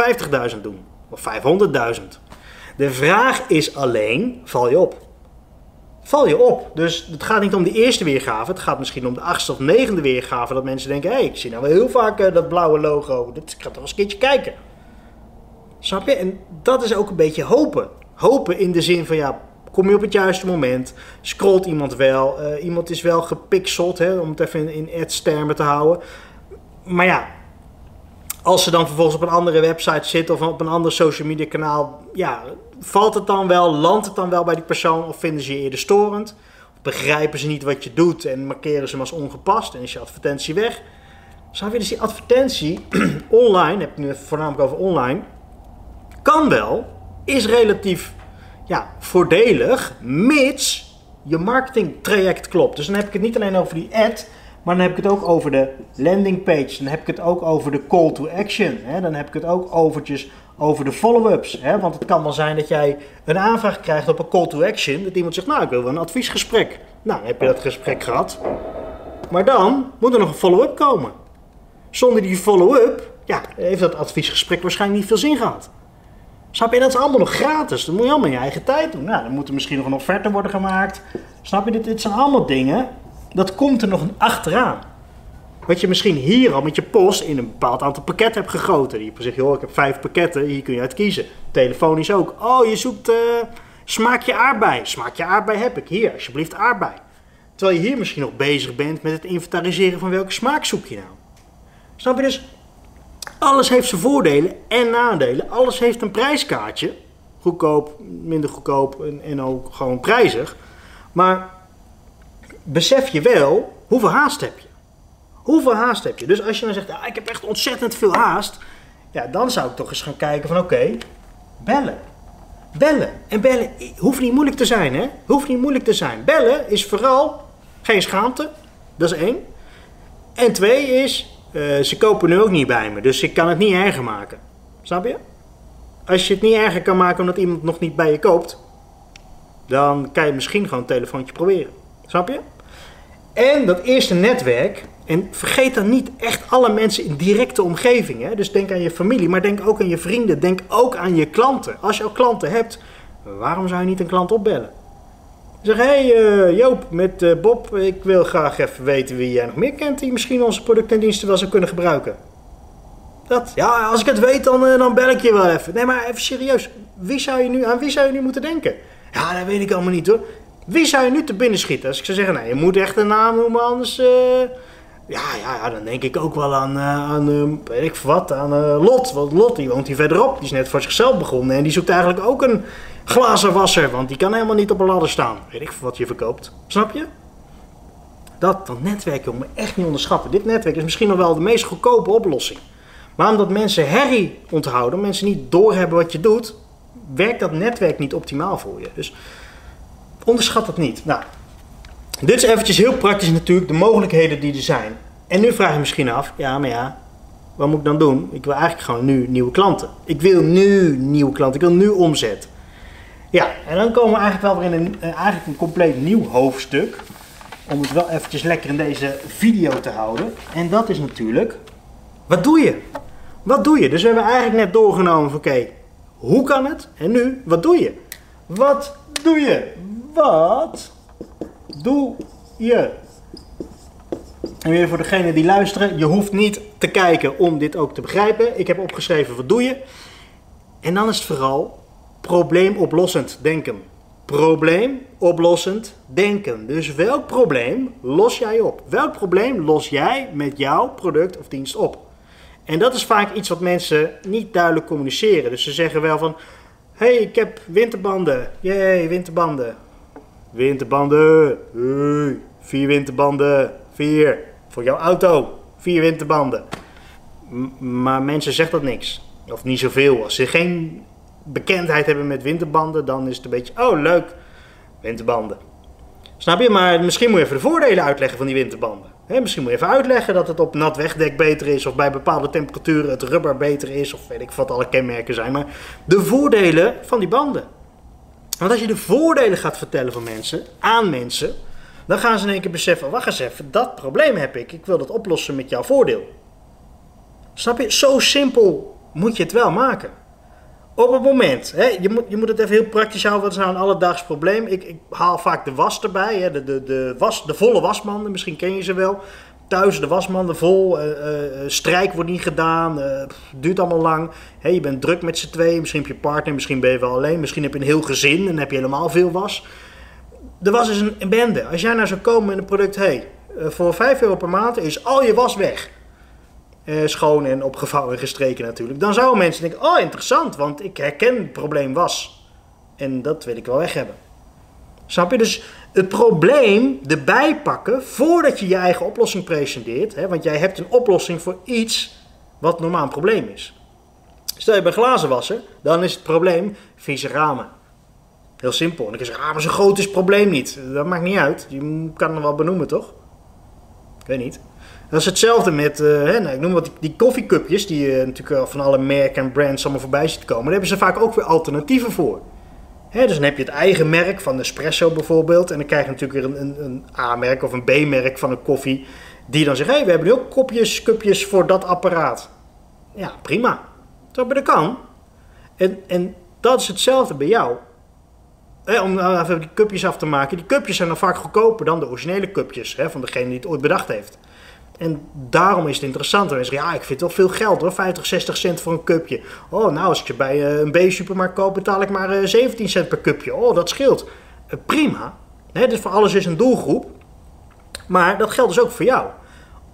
50.000 doen. Of 500.000. De vraag is alleen, val je op? Val je op. Dus het gaat niet om de eerste weergave. Het gaat misschien om de achtste of negende weergave. Dat mensen denken, hé, hey, ik zie nou wel heel vaak uh, dat blauwe logo. Dit, ik ga toch eens een keertje kijken. Snap je? En dat is ook een beetje hopen. Hopen in de zin van, ja, kom je op het juiste moment? Scrolt iemand wel? Uh, iemand is wel gepixeld, hè, om het even in, ads-termen te houden. Maar ja, als ze dan vervolgens op een andere website zitten of op een ander social media kanaal, ja, valt het dan wel, landt het dan wel bij die persoon of vinden ze je eerder storend? Begrijpen ze niet wat je doet en markeren ze hem als ongepast en is je advertentie weg? Zou je dus die advertentie online, heb ik nu voornamelijk over online, kan wel, is relatief ja, voordelig, mits je marketingtraject klopt. Dus dan heb ik het niet alleen over die ad, maar dan heb ik het ook over de landing page. Dan heb ik het ook over de call to action. Hè? Dan heb ik het ook overtjes over de follow-ups. Want het kan wel zijn dat jij een aanvraag krijgt op een call to action. Dat iemand zegt, nou ik wil wel een adviesgesprek. Nou, heb je dat gesprek gehad. Maar dan moet er nog een follow-up komen. Zonder die follow-up ja, heeft dat adviesgesprek waarschijnlijk niet veel zin gehad. Snap je, dat is allemaal nog gratis. Dat moet je allemaal in je eigen tijd doen. Nou, dan moet er misschien nog een offerte worden gemaakt. Snap je, dit, dit zijn allemaal dingen dat komt er nog achteraan. Wat je misschien hier al met je post in een bepaald aantal pakketten hebt gegoten. Je zegt, joh, ik heb vijf pakketten, hier kun je uit kiezen. Telefonisch ook. Oh, je zoekt uh, smaakje aardbei. Smaakje aardbei heb ik. Hier, alsjeblieft aardbei. Terwijl je hier misschien nog bezig bent met het inventariseren van welke smaak zoek je nou. Snap je dus? Alles heeft zijn voordelen en nadelen. Alles heeft een prijskaartje. Goedkoop, minder goedkoop en, en ook gewoon prijzig. Maar besef je wel hoeveel haast heb je. Hoeveel haast heb je? Dus als je dan zegt, ja, ik heb echt ontzettend veel haast. Ja, dan zou ik toch eens gaan kijken van oké, bellen. Bellen. En bellen hoeft niet moeilijk te zijn, hè? Hoeft niet moeilijk te zijn. Bellen is vooral geen schaamte. Dat is één. En twee is, uh, ze kopen nu ook niet bij me. Dus ik kan het niet erger maken. Snap je? Als je het niet erger kan maken omdat iemand nog niet bij je koopt, dan kan je misschien gewoon een telefoontje proberen. Snap je? En dat eerste netwerk, en vergeet dan niet echt alle mensen in directe omgeving. Hè? Dus denk aan je familie, maar denk ook aan je vrienden. Denk ook aan je klanten. Als je al klanten hebt, waarom zou je niet een klant opbellen? Zeg, hé hey, uh, Joop, met uh, Bob, ik wil graag even weten wie jij nog meer kent die misschien onze producten en diensten wel zou kunnen gebruiken. Dat, ja, als ik het weet, dan, uh, dan bel ik je wel even. Nee, maar even serieus, wie zou je nu, aan wie zou je nu moeten denken? Ja, dat weet ik allemaal niet hoor. Wie zou je nu te binnen schieten? Als ik zou zeggen, nee, je moet echt een naam noemen, anders... Ja, ja, ja, dan denk ik ook wel aan, uh, aan uh, weet ik wat, aan Lot. Want Lot, die woont hier verderop. Die is net voor zichzelf begonnen. En die zoekt eigenlijk ook een glazenwasser. Want die kan helemaal niet op een ladder staan. Weet ik wat je verkoopt. Snap je? Dat, dat netwerk, jongen, echt niet onderschatten. Dit netwerk is misschien nog wel de meest goedkope oplossing. Maar omdat mensen herrie onthouden, mensen niet doorhebben wat je doet, werkt dat netwerk niet optimaal voor je. Dus onderschat het niet. Nou, dit is eventjes heel praktisch natuurlijk, de mogelijkheden die er zijn. En nu vraag je misschien af, ja, maar ja, wat moet ik dan doen? Ik wil eigenlijk gewoon nu nieuwe klanten. Ik wil nu nieuwe klanten, ik wil nu omzet. Ja, en dan komen we eigenlijk wel weer in een, eh, eigenlijk een compleet nieuw hoofdstuk. Om het wel eventjes lekker in deze video te houden. En dat is natuurlijk, wat doe je? Wat doe je? Dus we hebben eigenlijk net doorgenomen van oké, hoe kan het? En nu, wat doe je? Wat doe je? Wat doe je? En weer voor degenen die luisteren, je hoeft niet te kijken om dit ook te begrijpen. Ik heb opgeschreven wat doe je. En dan is het vooral probleemoplossend denken. Probleemoplossend denken. Dus welk probleem los jij op? Welk probleem los jij met jouw product of dienst op? En dat is vaak iets wat mensen niet duidelijk communiceren. Dus ze zeggen wel van, hey, ik heb winterbanden. Jee, winterbanden. Winterbanden. Hey, vier winterbanden. Vier. Voor jouw auto. Vier winterbanden. Maar mensen zeggen dat niks. Of niet zoveel. Als ze geen bekendheid hebben met winterbanden, dan is het een beetje, oh leuk, winterbanden. Snap je? Maar misschien moet je even de voordelen uitleggen van die winterbanden. Misschien moet je even uitleggen dat het op nat wegdek beter is, of bij bepaalde temperaturen het rubber beter is, of weet ik wat alle kenmerken zijn. Maar de voordelen van die banden. Want als je de voordelen gaat vertellen van mensen, aan mensen, dan gaan ze in één keer beseffen, wacht eens even, dat probleem heb ik, ik wil dat oplossen met jouw voordeel. Snap je? Zo simpel moet je het wel maken. Op het moment, hè, je, moet, je moet het even heel praktisch houden, wat is nou een alledaags probleem? Ik, ik haal vaak de was erbij, hè, de, de, de, was, de volle wasmanden, misschien ken je ze wel. Thuis de wasmanden vol, uh, uh, strijk wordt niet gedaan, uh, duurt allemaal lang. Hè, je bent druk met z'n tweeën, misschien heb je partner, misschien ben je wel alleen, misschien heb je een heel gezin en heb je helemaal veel was. De was is een, een bende. Als jij nou zou komen met een product, hey, voor 5 euro per maand is al je was weg. Schoon en opgevouwen en gestreken natuurlijk. Dan zouden mensen denken, oh interessant, want ik herken het probleem was. En dat wil ik wel weg hebben. Snap je? Dus het probleem erbij pakken voordat je je eigen oplossing presenteert. Hè, want jij hebt een oplossing voor iets wat normaal een probleem is. Stel je bij glazen wassen, dan is het probleem vieze ramen. Heel simpel. En dan zeggen, ah, maar zo groot is probleem niet. Dat maakt niet uit. Je kan het wel benoemen, toch? Ik weet niet. Dat is hetzelfde met, uh, hè, nou, ik noem wat die, koffiecupjes, die uh, natuurlijk van alle merken en brands allemaal voorbij ziet komen. Daar hebben ze vaak ook weer alternatieven voor. Dus dan heb je het eigen merk van Nespresso bijvoorbeeld. En dan krijg je natuurlijk weer een, een, A-merk of een B-merk van een koffie. Die dan zegt, hé, hey, we hebben nu ook kopjes, cupjes voor dat apparaat. Ja, prima. Dat dat kan. En, en dat is hetzelfde bij jou. Om nou even die cupjes af te maken. Die cupjes zijn dan vaak goedkoper dan de originele cupjes van degene die het ooit bedacht heeft. En daarom is het interessant. En zeggen, ja, ik vind wel veel geld hoor, 50, 60 cent voor een cupje. Oh, nou, als ik je bij uh, een B-supermarkt koop, betaal ik maar uh, 17 cent per cupje. Oh, dat scheelt. Uh, prima. Dus voor alles is een doelgroep. Maar dat geldt dus ook voor jou.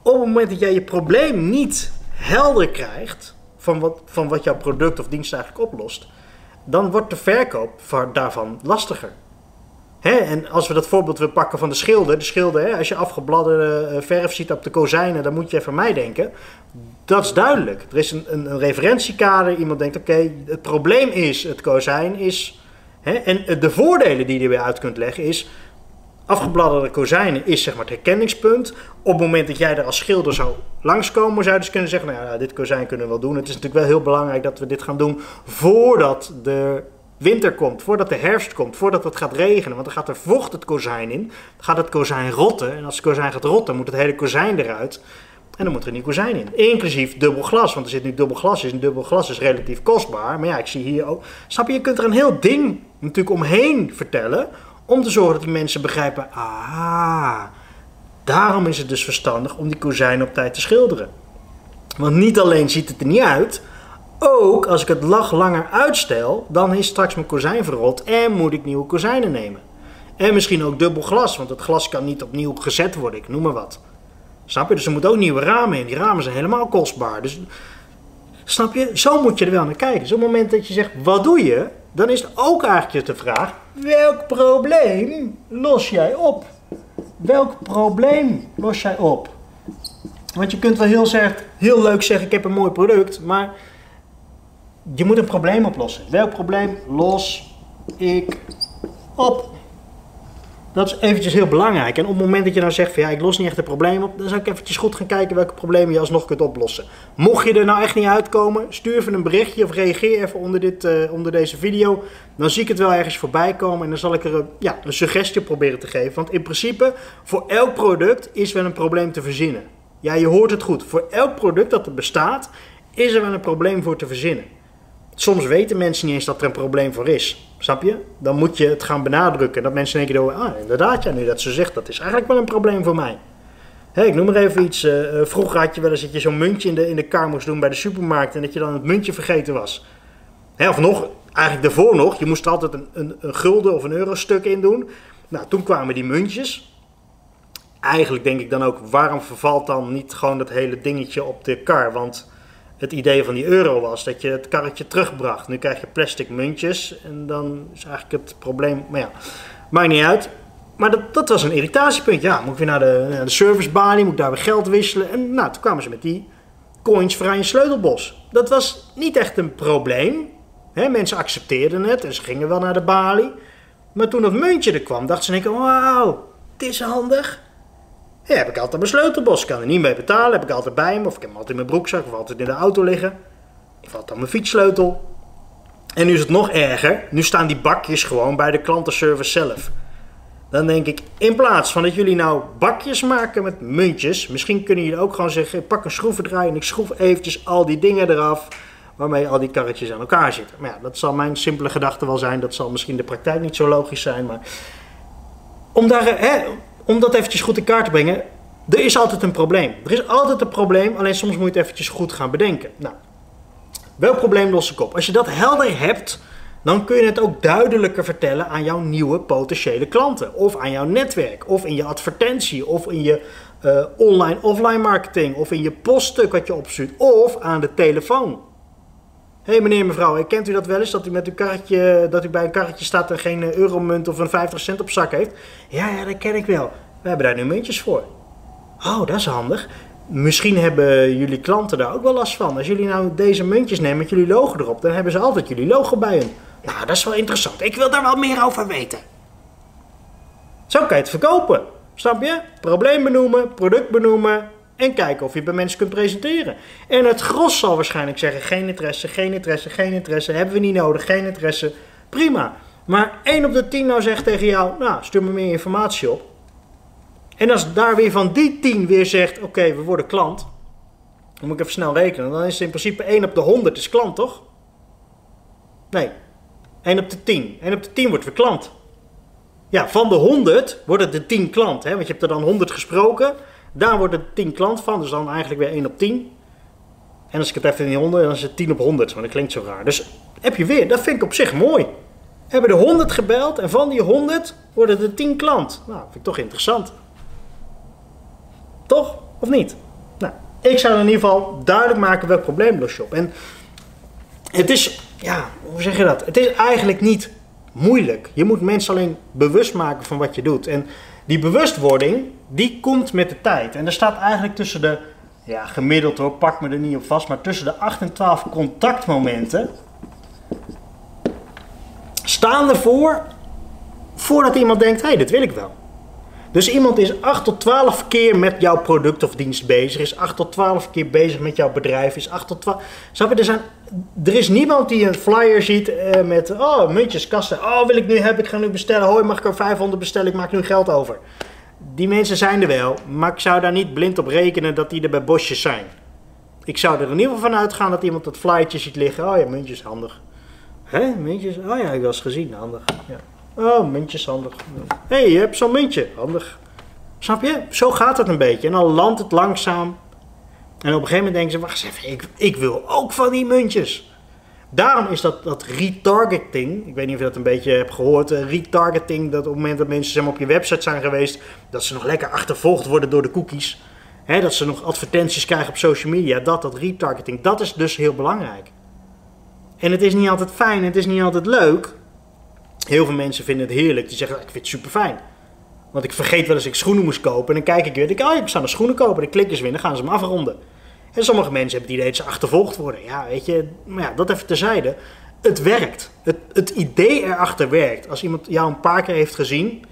Op het moment dat jij je probleem niet helder krijgt van wat, van wat jouw product of dienst eigenlijk oplost, dan wordt de verkoop daarvan lastiger. Hè, en als we dat voorbeeld weer pakken van de schilder. De schilder, hè, als je afgebladderde verf ziet op de kozijnen, dan moet je even mij denken. Dat is duidelijk. Er is een, een, referentiekader. Iemand denkt, oké, het probleem is, het kozijn is... Hè, en de voordelen die je er weer uit kunt leggen is... Afgebladderde kozijnen is zeg maar het herkenningspunt. Op het moment dat jij er als schilder zou langskomen, zou je dus kunnen zeggen: Nou ja, dit kozijn kunnen we wel doen. Het is natuurlijk wel heel belangrijk dat we dit gaan doen voordat de winter komt, voordat de herfst komt, voordat het gaat regenen. Want dan gaat er vocht het kozijn in. Gaat het kozijn rotten. En als het kozijn gaat rotten, moet het hele kozijn eruit. En dan moet er een nieuw kozijn in. Inclusief dubbel glas. Want er zit nu dubbel glas in. Dubbel glas is relatief kostbaar. Maar ja, ik zie hier ook. Snap je, je kunt er een heel ding natuurlijk omheen vertellen. Om te zorgen dat die mensen begrijpen. Ah, daarom is het dus verstandig om die kozijn op tijd te schilderen. Want niet alleen ziet het er niet uit ook als ik het lag langer uitstel, dan is straks mijn kozijn verrot en moet ik nieuwe kozijnen nemen. En misschien ook dubbel glas, want het glas kan niet opnieuw gezet worden, ik noem maar wat. Snap je? Dus er moeten ook nieuwe ramen in. Die ramen zijn helemaal kostbaar. Dus snap je? Zo moet je er wel naar kijken. Dus op het moment dat je zegt, wat doe je? Dan is het ook eigenlijk de vraag, welk probleem los jij op? Welk probleem los jij op? Want je kunt wel heel, heel leuk zeggen, ik heb een mooi product, maar je moet een probleem oplossen. Welk probleem los ik op? Dat is eventjes heel belangrijk. En op het moment dat je nou zegt van ja, ik los niet echt een probleem op, dan zou ik eventjes goed gaan kijken welke problemen je alsnog kunt oplossen. Mocht je er nou echt niet uitkomen, stuur even een berichtje of reageer even onder, dit, uh, onder deze video. Dan zie ik het wel ergens voorbij komen en dan zal ik er ja, een suggestie proberen te geven. Want in principe, voor elk product is wel een probleem te verzinnen. Ja, je hoort het goed. Voor elk product dat er bestaat, is er wel een probleem voor te verzinnen. Soms weten mensen niet eens dat er een probleem voor is. Snap je? Dan moet je het gaan benadrukken. Dat mensen denken, ah inderdaad, ja, nu dat ze zegt, dat is eigenlijk wel een probleem voor mij. Ik noem maar even iets. Uh, vroeger had je wel eens dat je zo'n muntje in de, in de kar moest doen bij de supermarkt en dat je dan het muntje vergeten was. Of nog, eigenlijk daarvoor nog, je moest er altijd een, een, een gulden of een eurostuk in doen. Nou, toen kwamen die muntjes. Eigenlijk denk ik dan ook, waarom vervalt dan niet gewoon dat hele dingetje op de kar? Want het idee van die euro was dat je het karretje terugbracht. Nu krijg je plastic muntjes en dan is eigenlijk het probleem, maar ja, maakt niet uit. Maar dat, dat was een irritatiepunt. Ja, moet ik weer naar de, naar de servicebalie, moet ik daar weer geld wisselen. En nou, toen kwamen ze met die coins vrij in sleutelbos. Dat was niet echt een probleem. Mensen accepteerden het en ze gingen wel naar de balie. Maar toen dat muntje er kwam, dachten ze: wauw, het is handig. Ja, heb ik altijd mijn sleutelbos. Kan er niet mee betalen. Heb ik altijd bij me. Of ik heb hem altijd in mijn broekzak. Of altijd in de auto liggen. Of altijd aan mijn fietssleutel. En nu is het nog erger. Nu staan die bakjes gewoon bij de klantenservice zelf. Dan denk ik, in plaats van dat jullie nou bakjes maken met muntjes. Misschien kunnen jullie ook gewoon zeggen, pak een schroevendraaier en ik schroef eventjes al die dingen eraf. Waarmee al die karretjes aan elkaar zitten. Maar ja, dat zal mijn simpele gedachte wel zijn. Dat zal misschien de praktijk niet zo logisch zijn. Maar om daar, hè, om dat eventjes goed in kaart te brengen, er is altijd een probleem. Er is altijd een probleem, alleen soms moet je het eventjes goed gaan bedenken. Nou, welk probleem los ik op? Als je dat helder hebt, dan kun je het ook duidelijker vertellen aan jouw nieuwe potentiële klanten. Of aan jouw netwerk, of in je advertentie, of in je uh, online-offline marketing, of in je poststuk wat je opstuurt, of aan de telefoon. Hé hey meneer, mevrouw, kent u dat wel eens? Dat u, met uw karretje, dat u bij een karretje staat en geen eh, euromunt of een 50 cent op zak heeft? Ja, ja, dat ken ik wel. We hebben daar nu muntjes voor. Oh, dat is handig. Misschien hebben jullie klanten daar ook wel last van. Als jullie nou deze muntjes nemen met jullie logo erop, dan hebben ze altijd jullie logo bij hun. Nou, dat is wel interessant. Ik wil daar wel meer over weten. Zo kan je het verkopen. Snap je? Probleem benoemen, product benoemen, en kijken of je bij mensen kunt presenteren. En het gros zal waarschijnlijk zeggen: geen interesse, geen interesse, geen interesse. Hebben we niet nodig, geen interesse. Prima. Maar 1 op de 10 nou zegt tegen jou: Nou, stuur me meer informatie op. En als daar weer van die 10 weer zegt: Oké, we worden klant. Dan moet ik even snel rekenen. Dan is het in principe 1 op de 100 is klant, toch? Nee. 1 op de 10. 1 op de 10 wordt weer klant. Ja, van de 100 wordt het de 10 klant. Hè? Want je hebt er dan 100 gesproken. Daar wordt het 10 klant van, dus dan eigenlijk weer 1 op 10. En als ik het even in die 100, dan is het 10 op 100, maar dat klinkt zo raar. Dus heb je weer, dat vind ik op zich mooi. Hebben de 100 gebeld en van die 100 worden er 10 klant. Nou, vind ik toch interessant. Toch? Of niet? Nou, ik zou in ieder geval duidelijk maken welk probleem los je op. En het is, ja, hoe zeg je dat? Het is eigenlijk niet moeilijk. Je moet mensen alleen bewust maken van wat je doet. En die bewustwording, die komt met de tijd. En er staat eigenlijk tussen de, ja gemiddeld hoor, pak me er niet op vast, maar tussen de 8 en 12 contactmomenten staan ervoor voordat iemand denkt, hé, hey, dit wil ik wel. Dus iemand is 8 tot 12 keer met jouw product of dienst bezig, is 8 tot 12 keer bezig met jouw bedrijf, is 8 tot 12. Snap je, er, zijn, er is niemand die een flyer ziet uh, met, oh, muntjes, kassen. Oh, wil ik nu hebben, ik ga nu bestellen. Hoi, mag ik er 500 bestellen, ik maak nu geld over. Die mensen zijn er wel, maar ik zou daar niet blind op rekenen dat die er bij bosjes zijn. Ik zou er in ieder geval van uitgaan dat iemand dat flyertje ziet liggen. Oh ja, muntjes, handig. Hè, muntjes? Oh ja, ik eens gezien, handig. Ja. Oh, muntjes, handig. Hé, hey, je hebt zo'n muntje, handig. Snap je? Zo gaat het een beetje. En dan landt het langzaam. En op een gegeven moment denken ze, wacht eens even, ik, ik wil ook van die muntjes. Daarom is dat, dat retargeting, ik weet niet of je dat een beetje hebt gehoord, uh, retargeting, dat op het moment dat mensen op je website zijn geweest, dat ze nog lekker achtervolgd worden door de cookies. Hè, dat ze nog advertenties krijgen op social media, dat, dat retargeting, dat is dus heel belangrijk. En het is niet altijd fijn, het is niet altijd leuk, Heel veel mensen vinden het heerlijk. Die zeggen, ik vind het super fijn. Want ik vergeet wel eens ik schoenen moest kopen. En dan kijk ik weer. denk ik, oh, ik zou een schoenen kopen. En dan klik eens weer. Dan gaan ze hem afronden. En sommige mensen hebben het idee dat ze achtervolgd worden. Ja, weet je. Maar ja, dat even terzijde. Het werkt. Het, het idee erachter werkt. Als iemand jou een paar keer heeft gezien.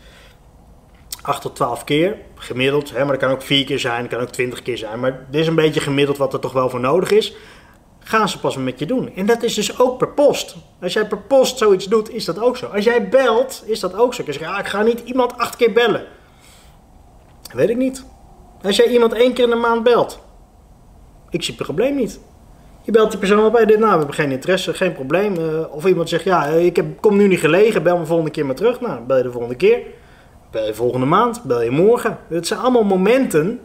8 tot 12 keer, gemiddeld. Hè, maar dat kan ook 4 keer zijn, dat kan ook 20 keer zijn. Maar dit is een beetje gemiddeld wat er toch wel voor nodig is gaan ze pas met je doen. En dat is dus ook per post. Als jij per post zoiets doet, is dat ook zo. Als jij belt, is dat ook zo. Zegt, ah, ik ga niet iemand acht keer bellen. Weet ik niet. Als jij iemand één keer in de maand belt, ik zie het probleem niet. Je belt die persoon op, hey, dit, nou, we hebben geen interesse, geen probleem. Eh, of iemand zegt, ja, ik heb, kom nu niet gelegen, bel me volgende keer maar terug. Nou, bel je de volgende keer. Bel je volgende maand, bel je morgen. Het zijn allemaal momenten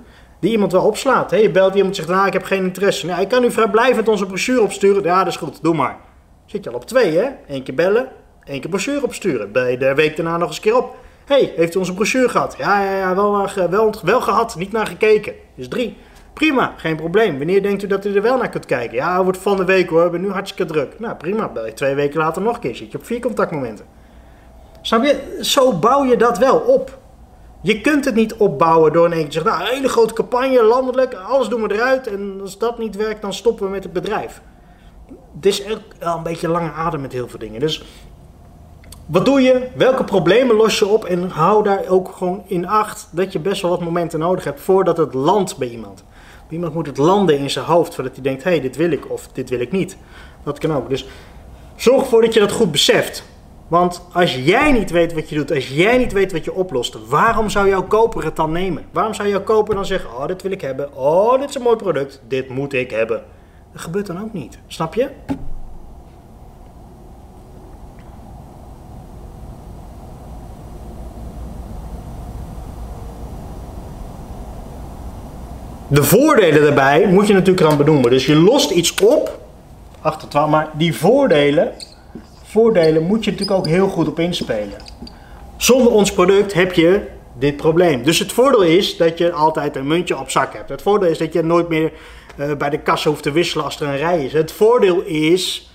die iemand wel opslaat. Hey, je belt iemand zegt, nou, ik heb geen interesse. Nou, ik kan u vrijblijvend onze brochure opsturen. Ja, dat is goed, doe maar. Zit je al op twee, hè? Eén keer bellen, één keer brochure opsturen. Je de week daarna nog eens een keer op. hey, heeft u onze brochure gehad? Ja, ja, ja, wel, wel, wel gehad, niet naar gekeken. Dus drie. Prima, geen probleem. Wanneer denkt u dat u er wel naar kunt kijken? Ja, wordt van de week hoor, ik ben nu hartstikke druk. Nou, prima, bel je twee weken later nog een keer. Zit je op vier contactmomenten. Snap je? Zo bouw je dat wel op. Je kunt het niet opbouwen door in één keer te zeggen, nou, een hele grote campagne, landelijk, alles doen we eruit. En als dat niet werkt, dan stoppen we met het bedrijf. Het is ook wel een beetje lange adem met heel veel dingen. Dus wat doe je? Welke problemen los je op? En hou daar ook gewoon in acht dat je best wel wat momenten nodig hebt voordat het landt bij iemand. Iemand moet het landen in zijn hoofd voordat hij denkt, hé, hey, dit wil ik of dit wil ik niet. Dat kan ook. Dus zorg ervoor dat je dat goed beseft. Want als jij niet weet wat je doet, als jij niet weet wat je oplost, waarom zou jouw koper het dan nemen? Waarom zou jouw koper dan zeggen, oh, dit wil ik hebben. Oh, dit is een mooi product. Dit moet ik hebben. Dat gebeurt dan ook niet. Snap je? De voordelen daarbij moet je natuurlijk dan benoemen. Dus je lost iets op, achter 12, maar die voordelen, voordelen moet je natuurlijk ook heel goed op inspelen. Zonder ons product heb je dit probleem. Dus het voordeel is dat je altijd een muntje op zak hebt. Het voordeel is dat je nooit meer uh, bij de kassa hoeft te wisselen als er een rij is. Het voordeel is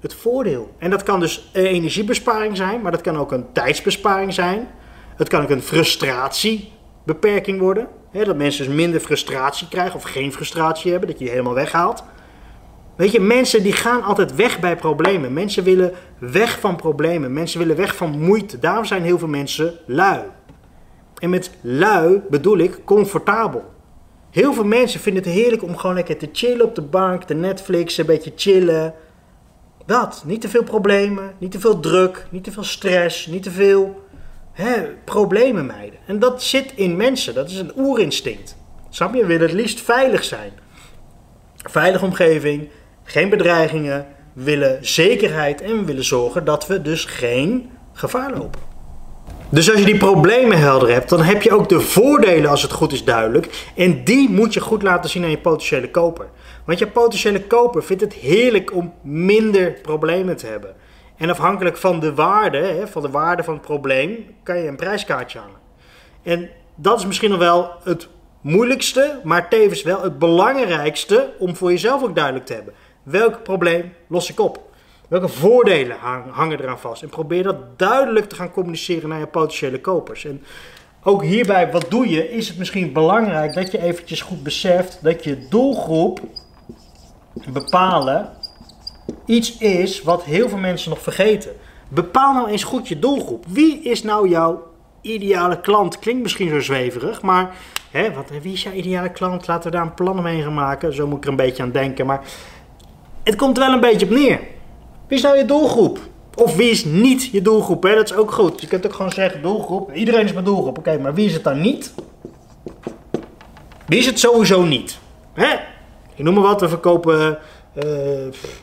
het voordeel. En dat kan dus een energiebesparing zijn, maar dat kan ook een tijdsbesparing zijn. Het kan ook een frustratiebeperking worden dat mensen dus minder frustratie krijgen of geen frustratie hebben, dat je die helemaal weghaalt. Weet je, mensen die gaan altijd weg bij problemen. Mensen willen weg van problemen. Mensen willen weg van moeite. Daarom zijn heel veel mensen lui. En met lui bedoel ik comfortabel. Heel veel mensen vinden het heerlijk om gewoon lekker te chillen op de bank, te Netflix, een beetje chillen. Dat, niet te veel problemen, niet te veel druk, niet te veel stress, niet te veel hè, problemen mijden. En dat zit in mensen, dat is een oerinstinct. Snap je? We willen het liefst veilig zijn. Veilige omgeving, geen bedreigingen, we willen zekerheid en we willen zorgen dat we dus geen gevaar lopen. Dus als je die problemen helder hebt, dan heb je ook de voordelen als het goed is duidelijk. En die moet je goed laten zien aan je potentiële koper. Want je potentiële koper vindt het heerlijk om minder problemen te hebben. En afhankelijk van de waarde, van de waarde van het probleem, kan je een prijskaartje hangen. En dat is misschien nog wel het moeilijkste, maar tevens wel het belangrijkste om voor jezelf ook duidelijk te hebben. Welk probleem los ik op? Welke voordelen hangen eraan vast? En probeer dat duidelijk te gaan communiceren naar je potentiële kopers. En ook hierbij, wat doe je? Is het misschien belangrijk dat je eventjes goed beseft dat je doelgroep bepalen iets is wat heel veel mensen nog vergeten. Bepaal nou eens goed je doelgroep. Wie is nou jouw ideale klant? Klinkt misschien zo zweverig, maar hè, wat, wie is jouw ideale klant? Laten we daar een plan mee gaan maken. Zo moet ik er een beetje aan denken. Maar het komt er wel een beetje op neer. Wie is nou je doelgroep? Of wie is niet je doelgroep? Hè? Dat is ook goed. Je kunt ook gewoon zeggen doelgroep. Iedereen is mijn doelgroep. Oké, maar wie is het dan niet? Wie is het sowieso niet? Hè? Ik noem maar wat. We verkopen uh,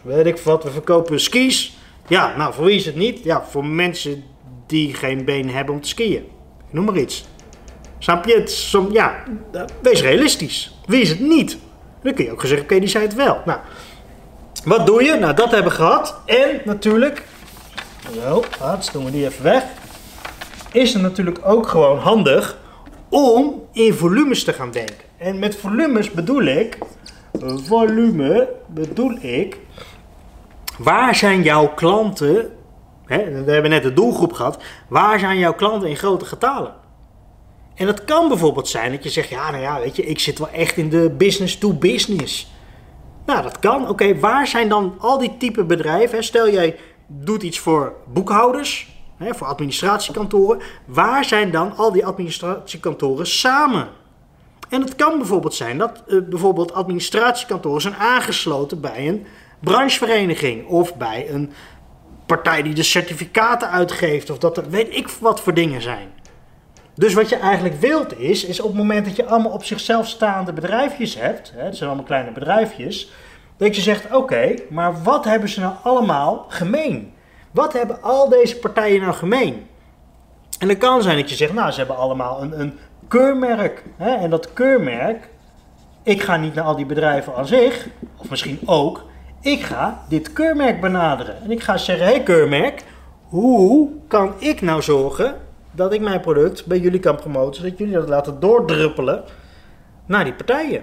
weet ik wat, we verkopen skis. Ja, nou, voor wie is het niet? Ja, voor mensen die geen been hebben om te skiën. Noem maar iets. Snap je? Het, ja, wees realistisch. Wie is het niet? Dan kun je ook zeggen, oké, die zei het wel. Nou, wat doe je? Nou, dat hebben we gehad. En natuurlijk, zo, laatst doen we die even weg. Is het natuurlijk ook gewoon handig om in volumes te gaan denken. En met volumes bedoel ik volume bedoel ik, waar zijn jouw klanten, hè, we hebben net de doelgroep gehad, waar zijn jouw klanten in grote getalen? En dat kan bijvoorbeeld zijn dat je zegt, ja, nou ja, weet je, ik zit wel echt in de business to business. Nou, dat kan. Oké, waar zijn dan al die type bedrijven? Stel jij doet iets voor boekhouders, hè, voor administratiekantoren. Waar zijn dan al die administratiekantoren samen? En het kan bijvoorbeeld zijn dat uh, bijvoorbeeld administratiekantoren zijn aangesloten bij een branchevereniging of bij een partij die de certificaten uitgeeft of dat er weet ik wat voor dingen zijn. Dus wat je eigenlijk wilt is, is op het moment dat je allemaal op zichzelf staande bedrijfjes hebt, hè, het zijn allemaal kleine bedrijfjes, Dat je zegt, oké, maar wat hebben ze nou allemaal gemeen? Wat hebben al deze partijen nou gemeen? En het kan zijn dat je zegt, nou, ze hebben allemaal een, een keurmerk. Hè? En dat keurmerk, ik ga niet naar al die bedrijven aan zich, of misschien ook, ik ga dit keurmerk benaderen. En ik ga zeggen, hé hey, keurmerk, hoe kan ik nou zorgen dat ik mijn product bij jullie kan promoten, zodat jullie dat laten doordruppelen naar die partijen?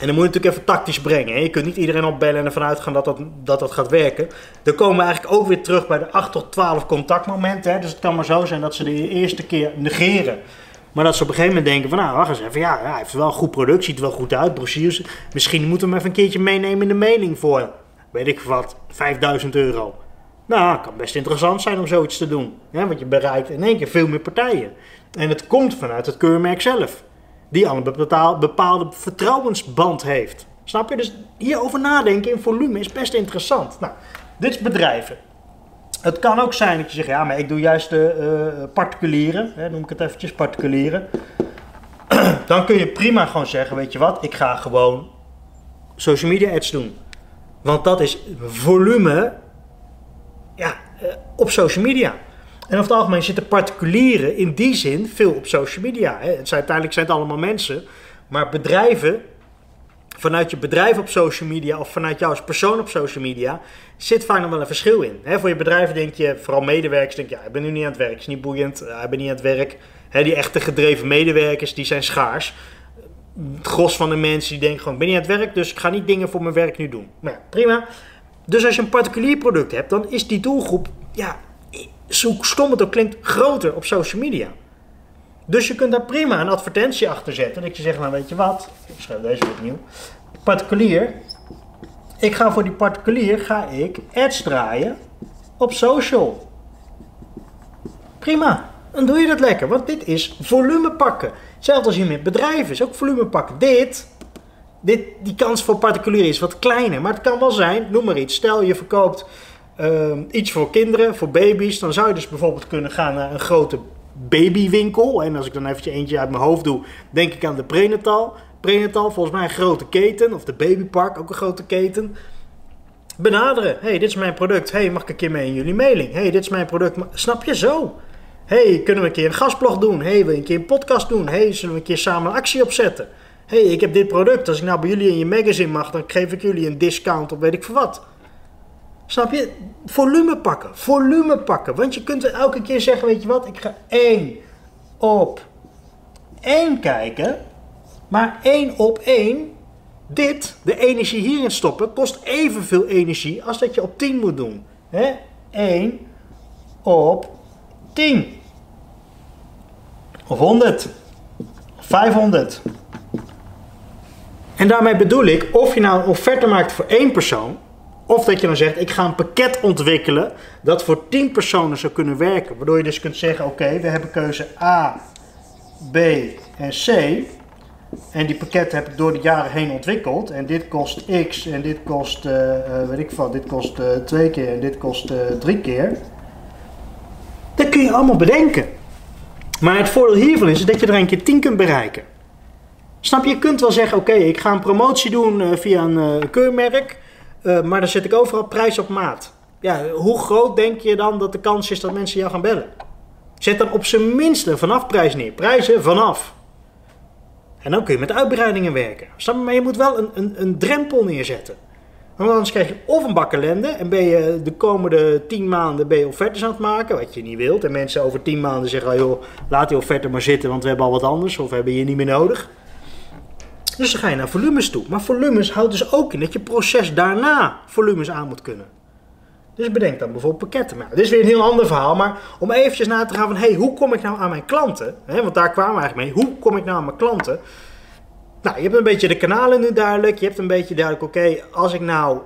En dan moet je natuurlijk even tactisch brengen. Hè? Je kunt niet iedereen opbellen en ervan uitgaan dat dat, dat dat gaat werken. Dan komen we eigenlijk ook weer terug bij de 8 tot 12 contactmomenten. Hè? Dus het kan maar zo zijn dat ze de eerste keer negeren. Maar dat ze op een gegeven moment denken van, nou, wacht eens even. Ja, hij heeft wel een goed product, ziet er wel goed uit, brochures. Misschien moeten we hem even een keertje meenemen in de mailing voor, weet ik wat, 5000 euro. Nou, het kan best interessant zijn om zoiets te doen. Hè? Want je bereikt in één keer veel meer partijen. En het komt vanuit het keurmerk zelf die al een bepaalde vertrouwensband heeft. Snap je? Dus hierover nadenken in volume is best interessant. Nou, dit is bedrijven. Het kan ook zijn dat je zegt, ja, maar ik doe juist de uh, particulieren, hè, noem ik het eventjes, particulieren. Dan kun je prima gewoon zeggen, weet je wat, ik ga gewoon social media ads doen. Want dat is volume ja, op social media. En over het algemeen zitten particulieren in die zin veel op social media. Hè. Het zijn, uiteindelijk zijn het allemaal mensen. Maar bedrijven, vanuit je bedrijf op social media of vanuit jou als persoon op social media, zit vaak nog wel een verschil in. Voor je bedrijf denk je, vooral medewerkers, denk je, ja, ik ben nu niet aan het werk, is niet boeiend, uh, ik ben niet aan het werk. Die echte gedreven medewerkers, die zijn schaars. Het gros van de mensen die denken gewoon, ik ben niet aan het werk, dus ik ga niet dingen voor mijn werk nu doen. Ja, prima. Dus als je een particulier product hebt, dan is die doelgroep, ja, zo stom het ook klinkt, groter op social media. Dus je kunt daar prima een advertentie achter zetten. Dat je zegt, nou weet je wat, ik schrijf deze opnieuw. Particulier. Ik ga voor die particulier ga ik ads draaien op social. Prima, dan doe je dat lekker, want dit is volume pakken. Zelfs als je met bedrijven is ook volume pakken. Dit, die kans voor particulier is wat kleiner, maar het kan wel zijn, noem maar iets. Stel je verkoopt Ehm, iets voor kinderen, voor baby's. Dan zou je dus bijvoorbeeld kunnen gaan naar een grote babywinkel. En als ik dan eventjes eentje uit mijn hoofd doe, denk ik aan de prenatal. Prenatal, volgens mij een grote keten. Of de babypark, ook een grote keten. Benaderen. hey, dit is mijn product. hey, mag ik een keer mee in jullie mailing? hey, dit is mijn product. Snap je zo? hey, kunnen we een keer een gastblog doen? hey, wil je een keer een podcast doen? hey, zullen we een keer samen een actie opzetten? Hey, ik heb dit product. Als ik nou bij jullie in je magazine mag, dan geef ik jullie een discount op weet ik veel wat. Snap je? Volume pakken. Volume pakken. Want je kunt elke keer zeggen, weet je wat, ik ga één op één kijken. Maar één op één, dit, de energie hierin stoppen, kost evenveel energie als dat je op 10 moet doen. Hè? 1 op 10. Of 100. 500. En daarmee bedoel ik, of je nou een offerte maakt voor één persoon, of dat je dan zegt, ik ga een pakket ontwikkelen dat voor 10 personen zou kunnen werken. Waardoor je dus kunt zeggen, oké, we hebben keuze A, B en C. En die pakketten heb ik door de jaren heen ontwikkeld. En dit kost X en dit kost, uh, weet ik wat, dit kost uh, twee keer en dit kost uh, drie keer. Dat kun je allemaal bedenken. Maar het voordeel hiervan is dat je er een keer 10 kunt bereiken. Snap je? Je kunt wel zeggen, oké, ik ga een promotie doen via een keurmerk. Uh, maar dan zet ik overal prijs op maat. Ja, hoe groot denk je dan dat de kans is dat mensen jou gaan bellen? Zet dan op zijn minste vanaf prijs neer. Prijzen vanaf. En dan kun je met uitbreidingen werken. Maar je moet wel een, een, een drempel neerzetten. Want anders krijg je of een bak ellende en ben je de komende 10 maanden ben je offertes aan het maken, wat je niet wilt. En mensen over 10 maanden zeggen, oh joh, laat die offerte maar zitten, want we hebben al wat anders of we hebben je niet meer nodig. Dus dan ga je naar volumes toe. Maar volumes houdt dus ook in dat je proces daarna volumes aan moet kunnen. Dus bedenk dan bijvoorbeeld pakketten. Maar dit is weer een heel ander verhaal. Maar om eventjes na te gaan van, hey, hoe kom ik nou aan mijn klanten? want daar kwamen we eigenlijk mee. Hoe kom ik nou aan mijn klanten? Nou, je hebt een beetje de kanalen nu duidelijk. Je hebt een beetje duidelijk, oké, als ik nou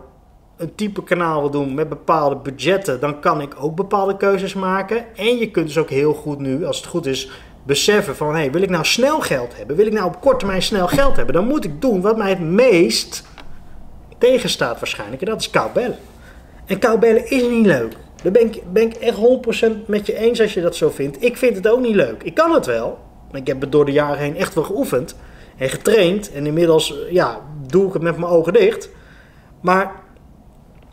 een type kanaal wil doen met bepaalde budgetten, dan kan ik ook bepaalde keuzes maken. En je kunt dus ook heel goed nu, als het goed is, beseffen van, hey, wil ik nou snel geld hebben? Wil ik nou op korte termijn snel geld hebben? Dan moet ik doen wat mij het meest tegenstaat waarschijnlijk. En dat is koud bellen. En koud bellen is niet leuk. Daar ben ik, ben ik echt 100% met je eens als je dat zo vindt. Ik vind het ook niet leuk. Ik kan het wel. Ik heb het door de jaren heen echt wel geoefend en getraind. En inmiddels ja, doe ik het met mijn ogen dicht. Maar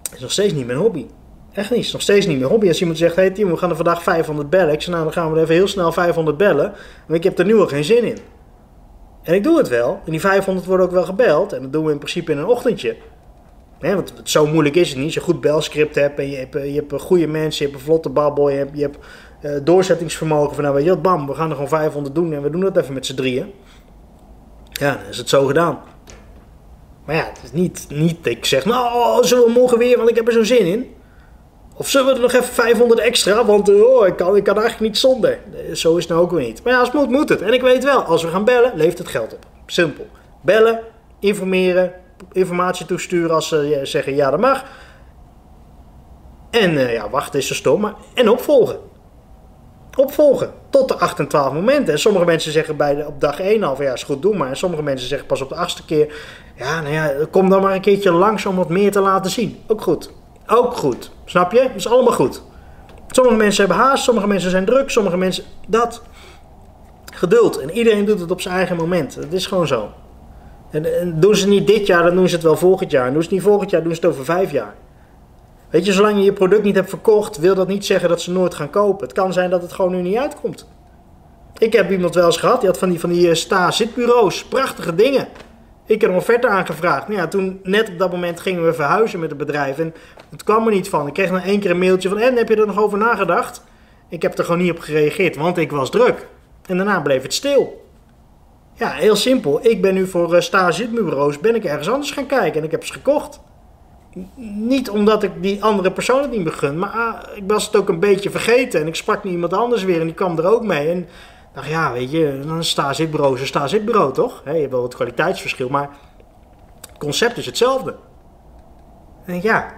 het is nog steeds niet mijn hobby. Echt niet. Nog steeds niet mijn hobby. Als iemand zegt, hey Tim, we gaan er vandaag 500 bellen. Ik zeg, nou dan gaan we er even heel snel 500 bellen. Want ik heb er nu al geen zin in. En ik doe het wel. En die 500 worden ook wel gebeld. En dat doen we in principe in een ochtendje. Want zo moeilijk is het niet. Als je goed belscript hebt en je hebt, je hebt goede mensen, je hebt een vlotte babbel, je hebt, uh, doorzettingsvermogen van nou weet je bam, we gaan er gewoon 500 doen en we doen dat even met z'n drieën. Ja, dan is het zo gedaan. Maar ja, het is niet, niet ik zeg, nou, oh, zullen we morgen weer, want ik heb er zo zin in. Of zullen we er nog even 500 extra, want oh, ik, kan, ik kan eigenlijk niet zonder. Zo is het nou ook weer niet. Maar ja, als het moet, moet het. En ik weet wel, als we gaan bellen, levert het geld op. Simpel. Bellen, informeren, informatie toesturen als ze zeggen ja, dat mag. En uh, ja, wachten is zo stom, en opvolgen. Opvolgen. Tot de 8 en 12 momenten. En sommige mensen zeggen bij de, op dag 1 al van ja, is goed doen maar. En sommige mensen zeggen pas op de achtste keer. Ja, nou ja, kom dan maar een keertje langs om wat meer te laten zien. Ook goed. Ook goed. Snap je? Dat is allemaal goed. Sommige mensen hebben haast, sommige mensen zijn druk, sommige mensen dat. Geduld. En iedereen doet het op zijn eigen moment. Het is gewoon zo. En, en doen ze niet dit jaar, dan doen ze het wel volgend jaar. En doen ze het niet volgend jaar, doen ze het over vijf jaar. Weet je, zolang je je product niet hebt verkocht, wil dat niet zeggen dat ze nooit gaan kopen. Het kan zijn dat het gewoon nu niet uitkomt. Ik heb iemand wel eens gehad, die had van die, van die uh, sta-zitbureaus. Prachtige dingen. Ik heb een offerte aangevraagd. Nou ja, toen, net op dat moment gingen we verhuizen met het bedrijf. En het kwam er niet van. Ik kreeg nog één keer een mailtje van, en heb je er nog over nagedacht? Ik heb er gewoon niet op gereageerd, want ik was druk. En daarna bleef het stil. Ja, heel simpel. Ik ben nu voor uh, sta-zitbureaus, ben ik ergens anders gaan kijken en ik heb ze gekocht. Niet omdat ik die andere persoon het niet begun, maar ah, ik was het ook een beetje vergeten. En ik sprak niet iemand anders weer en die kwam er ook mee. En dacht, ja, weet je, een sta-zitbureau is een sta-zitbureau, toch? je hebt wel wat kwaliteitsverschil, maar het concept is hetzelfde. En denk, ja,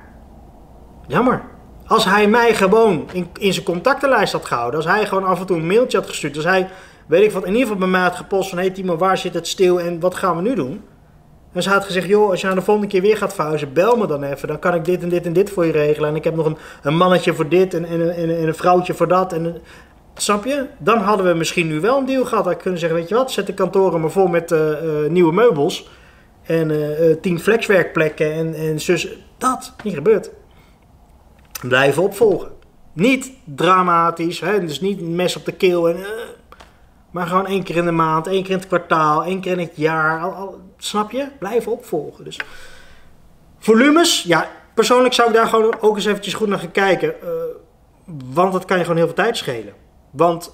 jammer. Als hij mij gewoon in, in zijn contactenlijst had gehouden, als hij gewoon af en toe een mailtje had gestuurd, als hij, weet ik wat, in ieder geval bij mij had gepost van, hé hey Timo, waar zit het stil en wat gaan we nu doen? En ze had gezegd, joh, als je nou de volgende keer weer gaat verhuizen, bel me dan even. Dan kan ik dit en dit en dit voor je regelen. En ik heb nog een, een mannetje voor dit en, en, en, en een vrouwtje voor dat. En, snap je? Dan hadden we misschien nu wel een deal gehad. Ik kunnen zeggen, weet je wat, zet de kantoren maar vol met uh, uh, nieuwe meubels. En uh, tien flexwerkplekken en, en zus. Dat, niet gebeurd. Blijven opvolgen. Niet dramatisch, hè? dus niet een mes op de keel. En, maar gewoon één keer in de maand, één keer in het kwartaal, één keer in het jaar. Al, al, snap je? Blijven opvolgen. Dus volumes, ja, persoonlijk zou ik daar gewoon ook eens eventjes goed naar gaan kijken. Want dat kan je gewoon heel veel tijd schelen. Want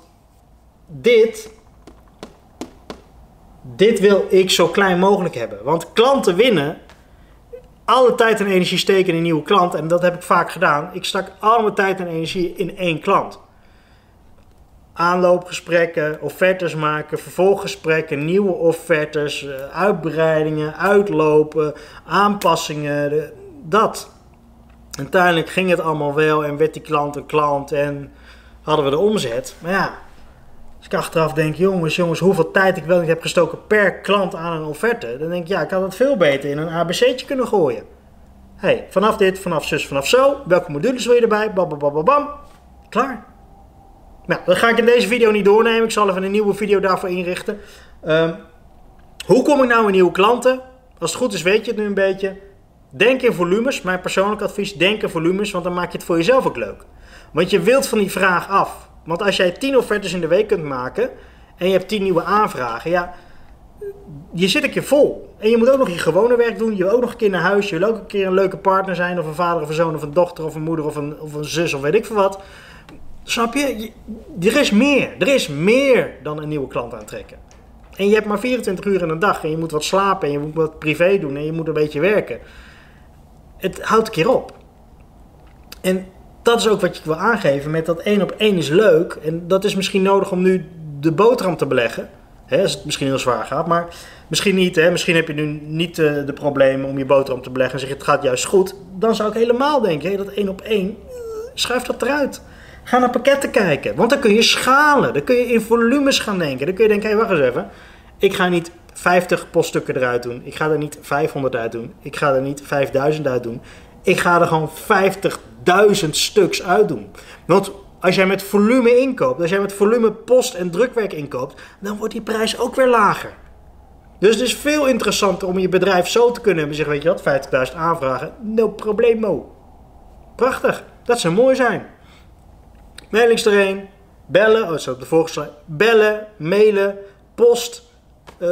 dit, dit wil ik zo klein mogelijk hebben. Want klanten winnen. Alle tijd en energie steken in een nieuwe klant. En dat heb ik vaak gedaan. Ik stak al mijn tijd en energie in één klant aanloopgesprekken, offertes maken, vervolggesprekken, nieuwe offertes, eh, uitbreidingen, uitlopen, aanpassingen, dat. Uiteindelijk ging het allemaal wel en werd die klant een klant en hadden we de omzet. Maar ja, als ik achteraf denk, jongens, jongens, hoeveel tijd ik wel niet heb gestoken per klant aan een offerte, dan denk ik, ja, ik had het veel beter in een ABC'tje kunnen gooien. hey, vanaf dit, vanaf zus, vanaf zo, welke modules wil je erbij, bam, bam, bam, bam, klaar. Nou, dat ga ik in deze video niet doornemen. Ik zal even een nieuwe video daarvoor inrichten. Um, hoe kom ik nou in nieuwe klanten? Als het goed is, weet je het nu een beetje. Denk in volumes. Mijn persoonlijk advies, denk in volumes, want dan maak je het voor jezelf ook leuk. Want je wilt van die vraag af. Want als jij 10 offertes in de week kunt maken en je hebt 10 nieuwe aanvragen, ja, je zit een keer vol. En je moet ook nog je gewone werk doen. Je wil ook nog een keer naar huis. Je wil ook een keer een leuke partner zijn. Of een vader of een zoon of een dochter of een moeder of een, of een zus of weet ik veel wat. Snap je? Er is meer. Er is meer dan een nieuwe klant aantrekken. En je hebt maar 24 uur in een dag. En je moet wat slapen. En je moet wat privé doen. En je moet een beetje werken. Het houdt een keer op. En dat is ook wat je wil aangeven. Met dat één op één is leuk. En dat is misschien nodig om nu de boterham te beleggen. Hè, als het misschien heel zwaar gaat. Maar misschien niet. Hè. Misschien heb je nu niet uh, de problemen om je boterham te beleggen. En zeg je het gaat juist goed. Dan zou ik helemaal denken. Hè, dat één op één. Schuif dat eruit. Ga naar pakketten kijken. Want dan kun je schalen. Dan kun je in volumes gaan denken. Dan kun je denken, hé, wacht eens even. Ik ga niet 50 poststukken eruit doen. Ik ga er niet 500 uit doen. Ik ga er niet 5000 uit doen. Ik ga er gewoon 50.000 stuks uit doen. Want als jij met volume inkoopt, als jij met volume post en drukwerk inkoopt, dan wordt die prijs ook weer lager. Dus het is veel interessanter om je bedrijf zo te kunnen hebben. Zeg, weet je wat, 50.000 aanvragen, no problemo. Prachtig, dat zou mooi zijn. Mailings erheen, bellen, oh, zo op de volgende bellen, mailen, post, uh,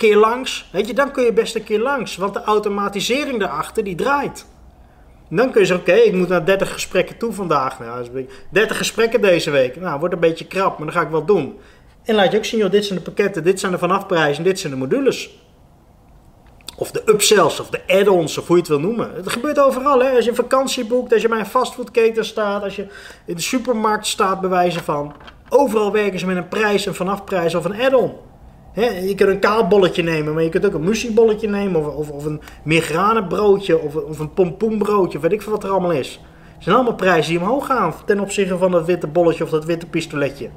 keer langs. Weet je, dan kun je best een keer langs, want de automatisering daarachter die draait. dan kun je zeggen, oké, ik moet naar 30 gesprekken toe vandaag. Nou, 30 gesprekken deze week. Nou, wordt een beetje krap, maar dat ga ik wel doen. En laat je ook zien, joh, dit zijn de pakketten, dit zijn de vanafprijzen, dit zijn de modules. Of de upsells, of de add-ons, of hoe je het wil noemen. Het gebeurt overal. Hè? Als je een vakantie boekt, als je bij een fastfoodketen staat, als je in de supermarkt staat, bewijzen van. Overal werken ze met een prijs, een vanafprijs of een add-on. Je kunt een kaalbolletje nemen, maar je kunt ook een musiebolletje nemen. Of, of, of een migranebroodje, of, of een pompoenbroodje, weet ik veel wat er allemaal is. Het zijn allemaal prijzen die omhoog gaan ten opzichte van dat witte bolletje of dat witte pistoletje.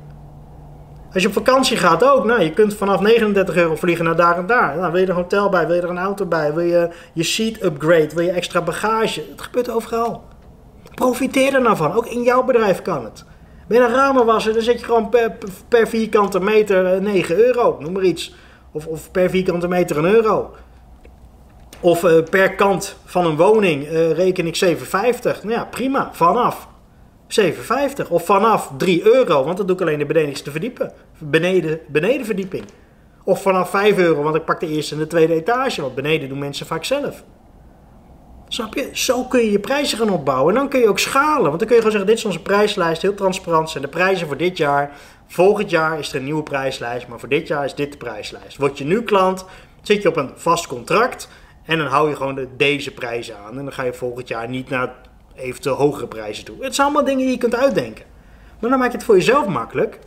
Als je op vakantie gaat ook, nou, je kunt vanaf 39 euro vliegen naar daar en daar. Nou, wil je er een hotel bij, wil je er een auto bij, wil je je seat upgrade, wil je extra bagage. Het gebeurt overal. Profiteer er nou van, ook in jouw bedrijf kan het. Ben je een ramenwasser, dan zet je gewoon per, vierkante meter 9 eh, euro, noem maar iets. Of, of per vierkante meter een euro. Of uh, per kant van een woning uh, reken ik 7,50. Nou ja, prima, vanaf. 7,50 of vanaf 3 euro, want dat doe ik alleen de benedenste verdiepen. Beneden, benedenverdieping. Of vanaf 5 euro, want ik pak de eerste en de tweede etage, want beneden doen mensen vaak zelf. Snap je? Zo kun je je prijzen gaan opbouwen. En dan kun je ook schalen. Want dan kun je gewoon zeggen, dit is onze prijslijst, heel transparant zijn de prijzen voor dit jaar. Volgend jaar is er een nieuwe prijslijst, maar voor dit jaar is dit de prijslijst. Word je nu klant, zit je op een vast contract en dan hou je gewoon de, deze prijzen aan. En dan ga je volgend jaar niet naar eventueel hogere prijzen toe. Het zijn allemaal dingen die je kunt uitdenken. Maar dan maak je het voor jezelf makkelijk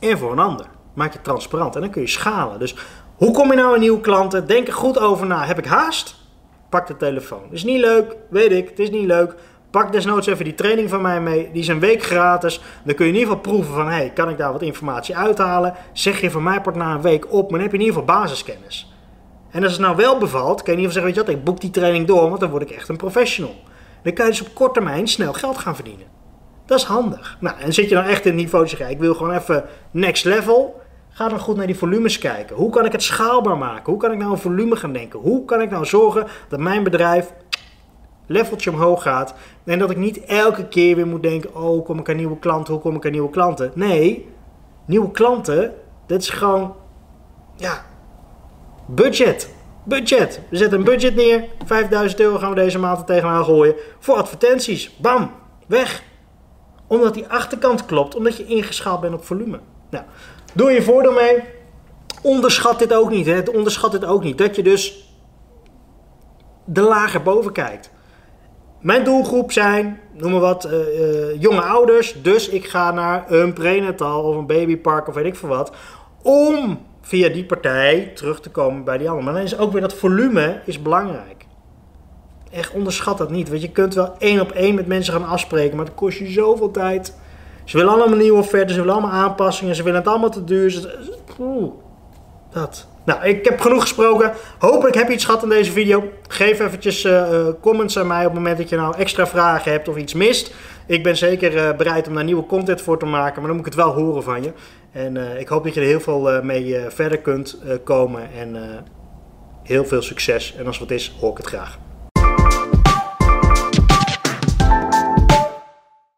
en voor een ander. Maak je het transparant en dan kun je schalen. Dus hoe kom je nou aan nieuwe klanten? Denk er goed over na. Heb ik haast? Pak de telefoon. Is niet leuk, weet ik. Het is niet leuk. Pak desnoods even die training van mij mee. Die is een week gratis. Dan kun je in ieder geval proeven van... hey, kan ik daar wat informatie uithalen? Zeg je van mij part een week op... maar dan heb je in ieder geval basiskennis. En als het nou wel bevalt... kun je in ieder geval zeggen... weet je wat, ik boek die training door... want dan word ik echt een professional. Dan kan je dus op korte termijn snel geld gaan verdienen. Dat is handig. Nou, en zit je dan echt in het niveau zeg ik wil gewoon even next level. Ga dan goed naar die volumes kijken. Hoe kan ik het schaalbaar maken? Hoe kan ik nou een volume gaan denken? Hoe kan ik nou zorgen dat mijn bedrijf leveltje omhoog gaat. En dat ik niet elke keer weer moet denken: oh, kom ik aan nieuwe klanten? Hoe kom ik aan nieuwe klanten? Nee, nieuwe klanten, dat is gewoon, ja, budget budget. We zetten een budget neer. 5000 euro gaan we deze maand er tegenaan gooien. Voor advertenties. Bam. Weg. Omdat die achterkant klopt. Omdat je ingeschaald bent op volume. Nou, doe je voordeel mee. Onderschat dit ook niet. Hè. Onderschat dit ook niet. Dat je dus de lager boven kijkt. Mijn doelgroep zijn, noem maar wat, uh, uh, jonge ouders. Dus ik ga naar een prenatal of een babypark of weet ik veel wat. Om via die partij terug te komen bij die andere. Maar dan is ook weer dat volume is belangrijk. Echt onderschat dat niet. Want je kunt wel één op één met mensen gaan afspreken, maar het kost je zoveel tijd. Ze willen allemaal nieuwe offertes, ze willen allemaal aanpassingen, ze willen het allemaal te duur. Oeh, dat. Nou, ik heb genoeg gesproken. Hopelijk heb je iets gehad in deze video. Geef eventjes uh, comments aan mij op het moment dat je nou extra vragen hebt of iets mist. Ik ben zeker uh, bereid om daar nieuwe content voor te maken, maar dan moet ik het wel horen van je. En ik hoop dat je er heel veel mee verder kunt komen en heel veel succes. En als wat is, hoor ik het graag.